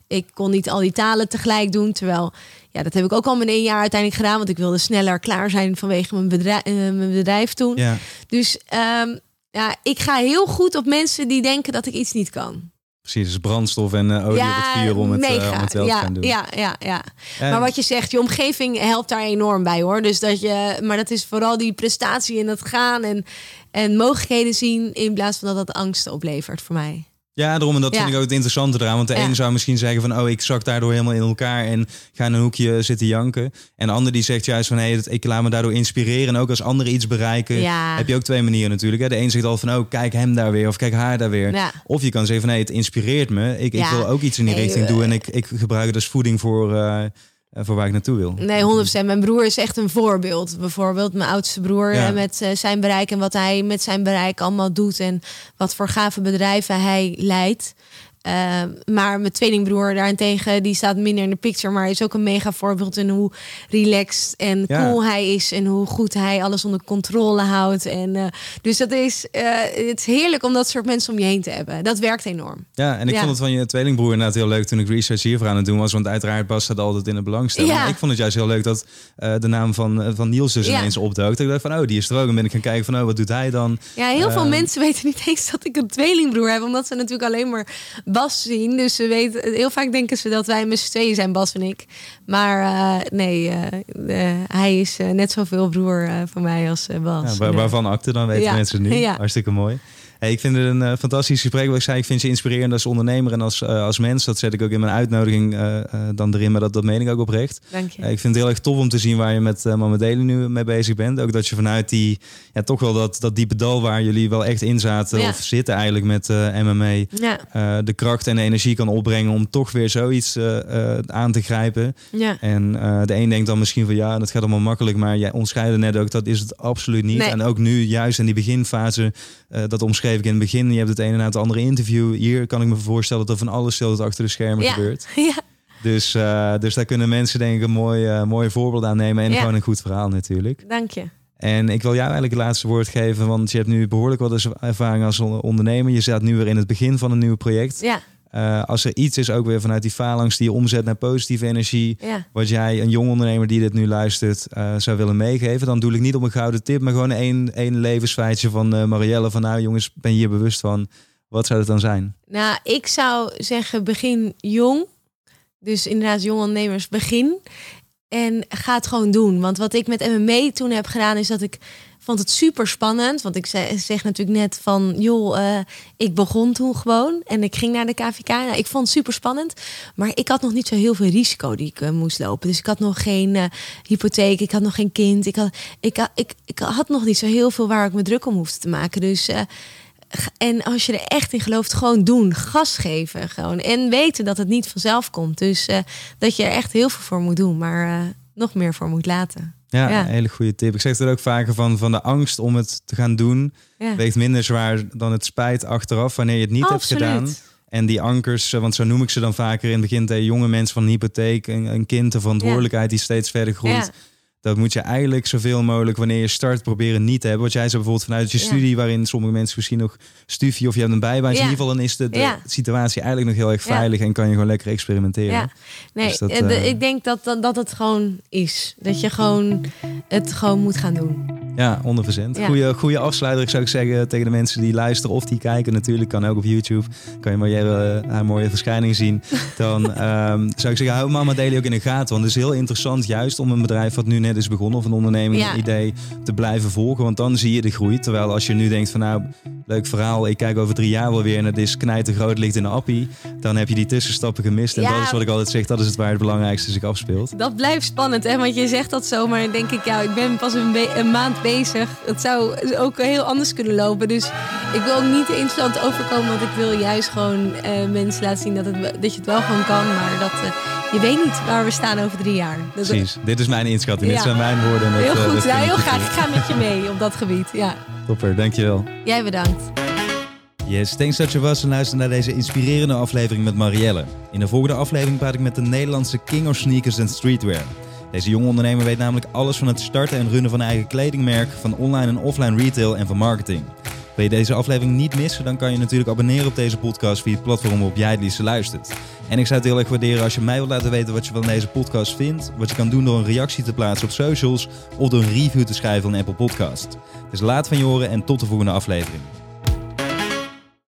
ik kon niet al die talen tegelijk doen, terwijl ja, dat heb ik ook al met één jaar uiteindelijk gedaan. Want ik wilde sneller klaar zijn vanwege mijn bedrijf, uh, mijn bedrijf toen. Ja. Dus um, ja, ik ga heel goed op mensen die denken dat ik iets niet kan. Precies, dus brandstof en uh, olie ja, op het vuur om het, uh, om het wel ja, te gaan doen. Ja, ja, ja. En... Maar wat je zegt, je omgeving helpt daar enorm bij hoor. Dus dat je, maar dat is vooral die prestatie en het gaan en, en mogelijkheden zien in plaats van dat dat angst oplevert voor mij. Ja, daarom en dat ja. vind ik ook het interessante eraan. Want de ja. ene zou misschien zeggen van... oh, ik zak daardoor helemaal in elkaar en ga in een hoekje zitten janken. En de ander die zegt juist van... hé, hey, ik laat me daardoor inspireren. En ook als anderen iets bereiken... Ja. heb je ook twee manieren natuurlijk. Hè. De een zegt al van... oh, kijk hem daar weer of kijk haar daar weer. Of je kan zeggen van... nee, het inspireert me. Ik, ik wil ook iets in die nee, richting doen. En ik, ik gebruik het als voeding voor... Uh, voor waar ik naartoe wil. Nee, 100%. Mijn broer is echt een voorbeeld. Bijvoorbeeld mijn oudste broer ja. met uh, zijn bereik en wat hij met zijn bereik allemaal doet en wat voor gave bedrijven hij leidt. Uh, maar mijn tweelingbroer daarentegen, die staat minder in de picture, maar is ook een mega voorbeeld in hoe relaxed en ja. cool hij is en hoe goed hij alles onder controle houdt. En uh, dus dat is, uh, het is heerlijk om dat soort mensen om je heen te hebben. Dat werkt enorm. Ja, en ik ja. vond het van je tweelingbroer inderdaad heel leuk toen ik research hiervoor aan het doen was, want uiteraard Bas staat altijd in de belangstelling. Ja. Maar ik vond het juist heel leuk dat de naam van, van Niels dus ineens opdook. Ik dacht van, oh, die is er ook. En ben ik gaan kijken van, oh, wat doet hij dan? Ja, heel veel mensen [LAUGHS] weten niet eens dat ik een tweelingbroer heb, omdat ze natuurlijk alleen maar Bas zien. Dus ze weten, heel vaak denken ze dat wij met z'n tweeën zijn, Bas en ik. Maar uh, nee, uh, uh, hij is net zoveel broer van mij als Bas. Ja, waar, waarvan acte dan weten ja. mensen nu. [LAUGHS] Ja. Hartstikke mooi. Hey, ik vind het een uh, fantastisch gesprek. Wat ik zei, ik vind je inspirerend als ondernemer en als, uh, als mens. Dat zet ik ook in mijn uitnodiging uh, dan erin, maar dat, dat meen ik ook oprecht. Dank je. ik vind het heel erg tof om te zien waar je met uh, Mama Delen nu mee bezig bent. Ook dat je vanuit die, ja, toch wel dat, dat diepe dal waar jullie wel echt in zaten ja. of zitten eigenlijk met MMA. Ja. de kracht en de energie kan opbrengen om toch weer zoiets aan te grijpen. Ja. En de een denkt dan misschien van ja, dat gaat allemaal makkelijk. Maar jij ontscheidde net ook, dat is het absoluut niet. Nee. En ook nu, juist in die beginfase, dat ik in het begin. Je hebt het een en het andere interview. Hier kan ik me voorstellen dat er van alles stil achter de schermen ja. gebeurt. [LAUGHS] Ja. Dus, uh, dus daar kunnen mensen denk ik een mooi, uh, mooi voorbeeld aan nemen. En Ja. gewoon een goed verhaal natuurlijk. Dank je. En ik wil jou eigenlijk het laatste woord geven. Want je hebt nu behoorlijk wat ervaring als ondernemer. Je staat nu weer in het begin van een nieuw project. Ja. Uh, als er iets is, ook weer vanuit die phalanx die je omzet naar positieve energie. Ja. Wat jij, een jong ondernemer die dit nu luistert, uh, zou willen meegeven. Dan doe ik niet op een gouden tip, maar gewoon één, één levensfeitje van uh, Marielle. Van nou jongens, ben je hier bewust van. Wat zou het dan zijn? Nou, ik zou zeggen begin jong. Dus inderdaad, jong ondernemers, begin. En ga het gewoon doen. Want wat ik met MMA toen heb gedaan, is dat ik vond het super spannend. Want ik zeg, zeg natuurlijk net van, joh, uh, ik begon toen gewoon. En ik ging naar de KVK. Nou, ik vond het super spannend. Maar ik had nog niet zo heel veel risico die ik uh, moest lopen. Dus ik had nog geen uh, hypotheek. Ik had nog geen kind. Ik had, ik, ik, had nog niet zo heel veel waar ik me druk om hoefde te maken. Dus... eh, en als je er echt in gelooft, gewoon doen. Gas geven gewoon. En weten dat het niet vanzelf komt. Dus dat je er echt heel veel voor moet doen. Maar nog meer voor moet laten. Ja, ja, een hele goede tip. Ik zeg er ook vaker van, van de angst om het te gaan doen. Ja. Weegt minder zwaar dan het spijt achteraf wanneer je het niet Absoluut. hebt gedaan. En die ankers, want zo noem ik ze dan vaker in het begin tegen jonge mensen van een hypotheek, een, een kind, de verantwoordelijkheid die steeds verder groeit. Dat moet je eigenlijk zoveel mogelijk wanneer je start proberen niet te hebben. Wat jij zei bijvoorbeeld vanuit je Ja. studie, waarin sommige mensen misschien nog studie of je hebt een bijbaan. Ja. In ieder geval dan is de, de Ja. situatie eigenlijk nog heel erg Ja. veilig en kan je gewoon lekker experimenteren. Ja, nee, Dus dat, eh, de- eh, ik denk dat, dat, dat het gewoon is. Dat je gewoon het gewoon moet gaan doen. Ja, 100%. Ja. Goeie, goede afsluiter, zou ik zeggen, tegen de mensen die luisteren of die kijken. Natuurlijk kan ook op YouTube. Kan je Marielle eh, haar mooie verschijning zien. [LAUGHS] Dan ehm, zou ik zeggen, hou Mama Daily ook in de gaten. Want het is heel interessant juist om een bedrijf wat nu net is begonnen... of een onderneming, Ja. een idee te blijven volgen. Want dan zie je de groei. Terwijl als je nu denkt van nou, leuk verhaal. Ik kijk over drie jaar wel weer en het is knijter groot, ligt in de appie. Dan heb je die tussenstappen gemist. En Ja. dat is wat ik altijd zeg, dat is het waar het belangrijkste zich afspeelt. Dat blijft spannend, hè? Want je zegt dat zo, maar dan denk ik, ja, ik ben pas een, maand bezig. Het zou ook heel anders kunnen lopen. Dus ik wil ook niet te instand overkomen, want ik wil juist gewoon eh, mensen laten zien dat, het, dat je het wel gewoon kan. Maar dat eh, je weet niet waar we staan over drie jaar. Dat, Precies, dit is mijn inschatting. Dit zijn mijn woorden. en dat, Heel eh, dat goed, ja, heel graag. Ik ga met je mee op dat gebied. Ja, Topper, dankjewel. jij bedankt. Yes, thanks dat je was en luister naar deze inspirerende aflevering met Marielle. In de volgende aflevering praat ik met de Nederlandse king of sneakers en streetwear. Deze jonge ondernemer weet namelijk alles van het starten en runnen van eigen kledingmerk, van online en offline retail en van marketing. Wil je deze aflevering niet missen, dan kan je natuurlijk abonneren op deze podcast via het platform waarop jij het liefst luistert. En ik zou het heel erg waarderen als je mij wilt laten weten wat je van deze podcast vindt. Wat je kan doen door een reactie te plaatsen op socials of door een review te schrijven van Apple Podcast. Dus laat van je horen en tot de volgende aflevering.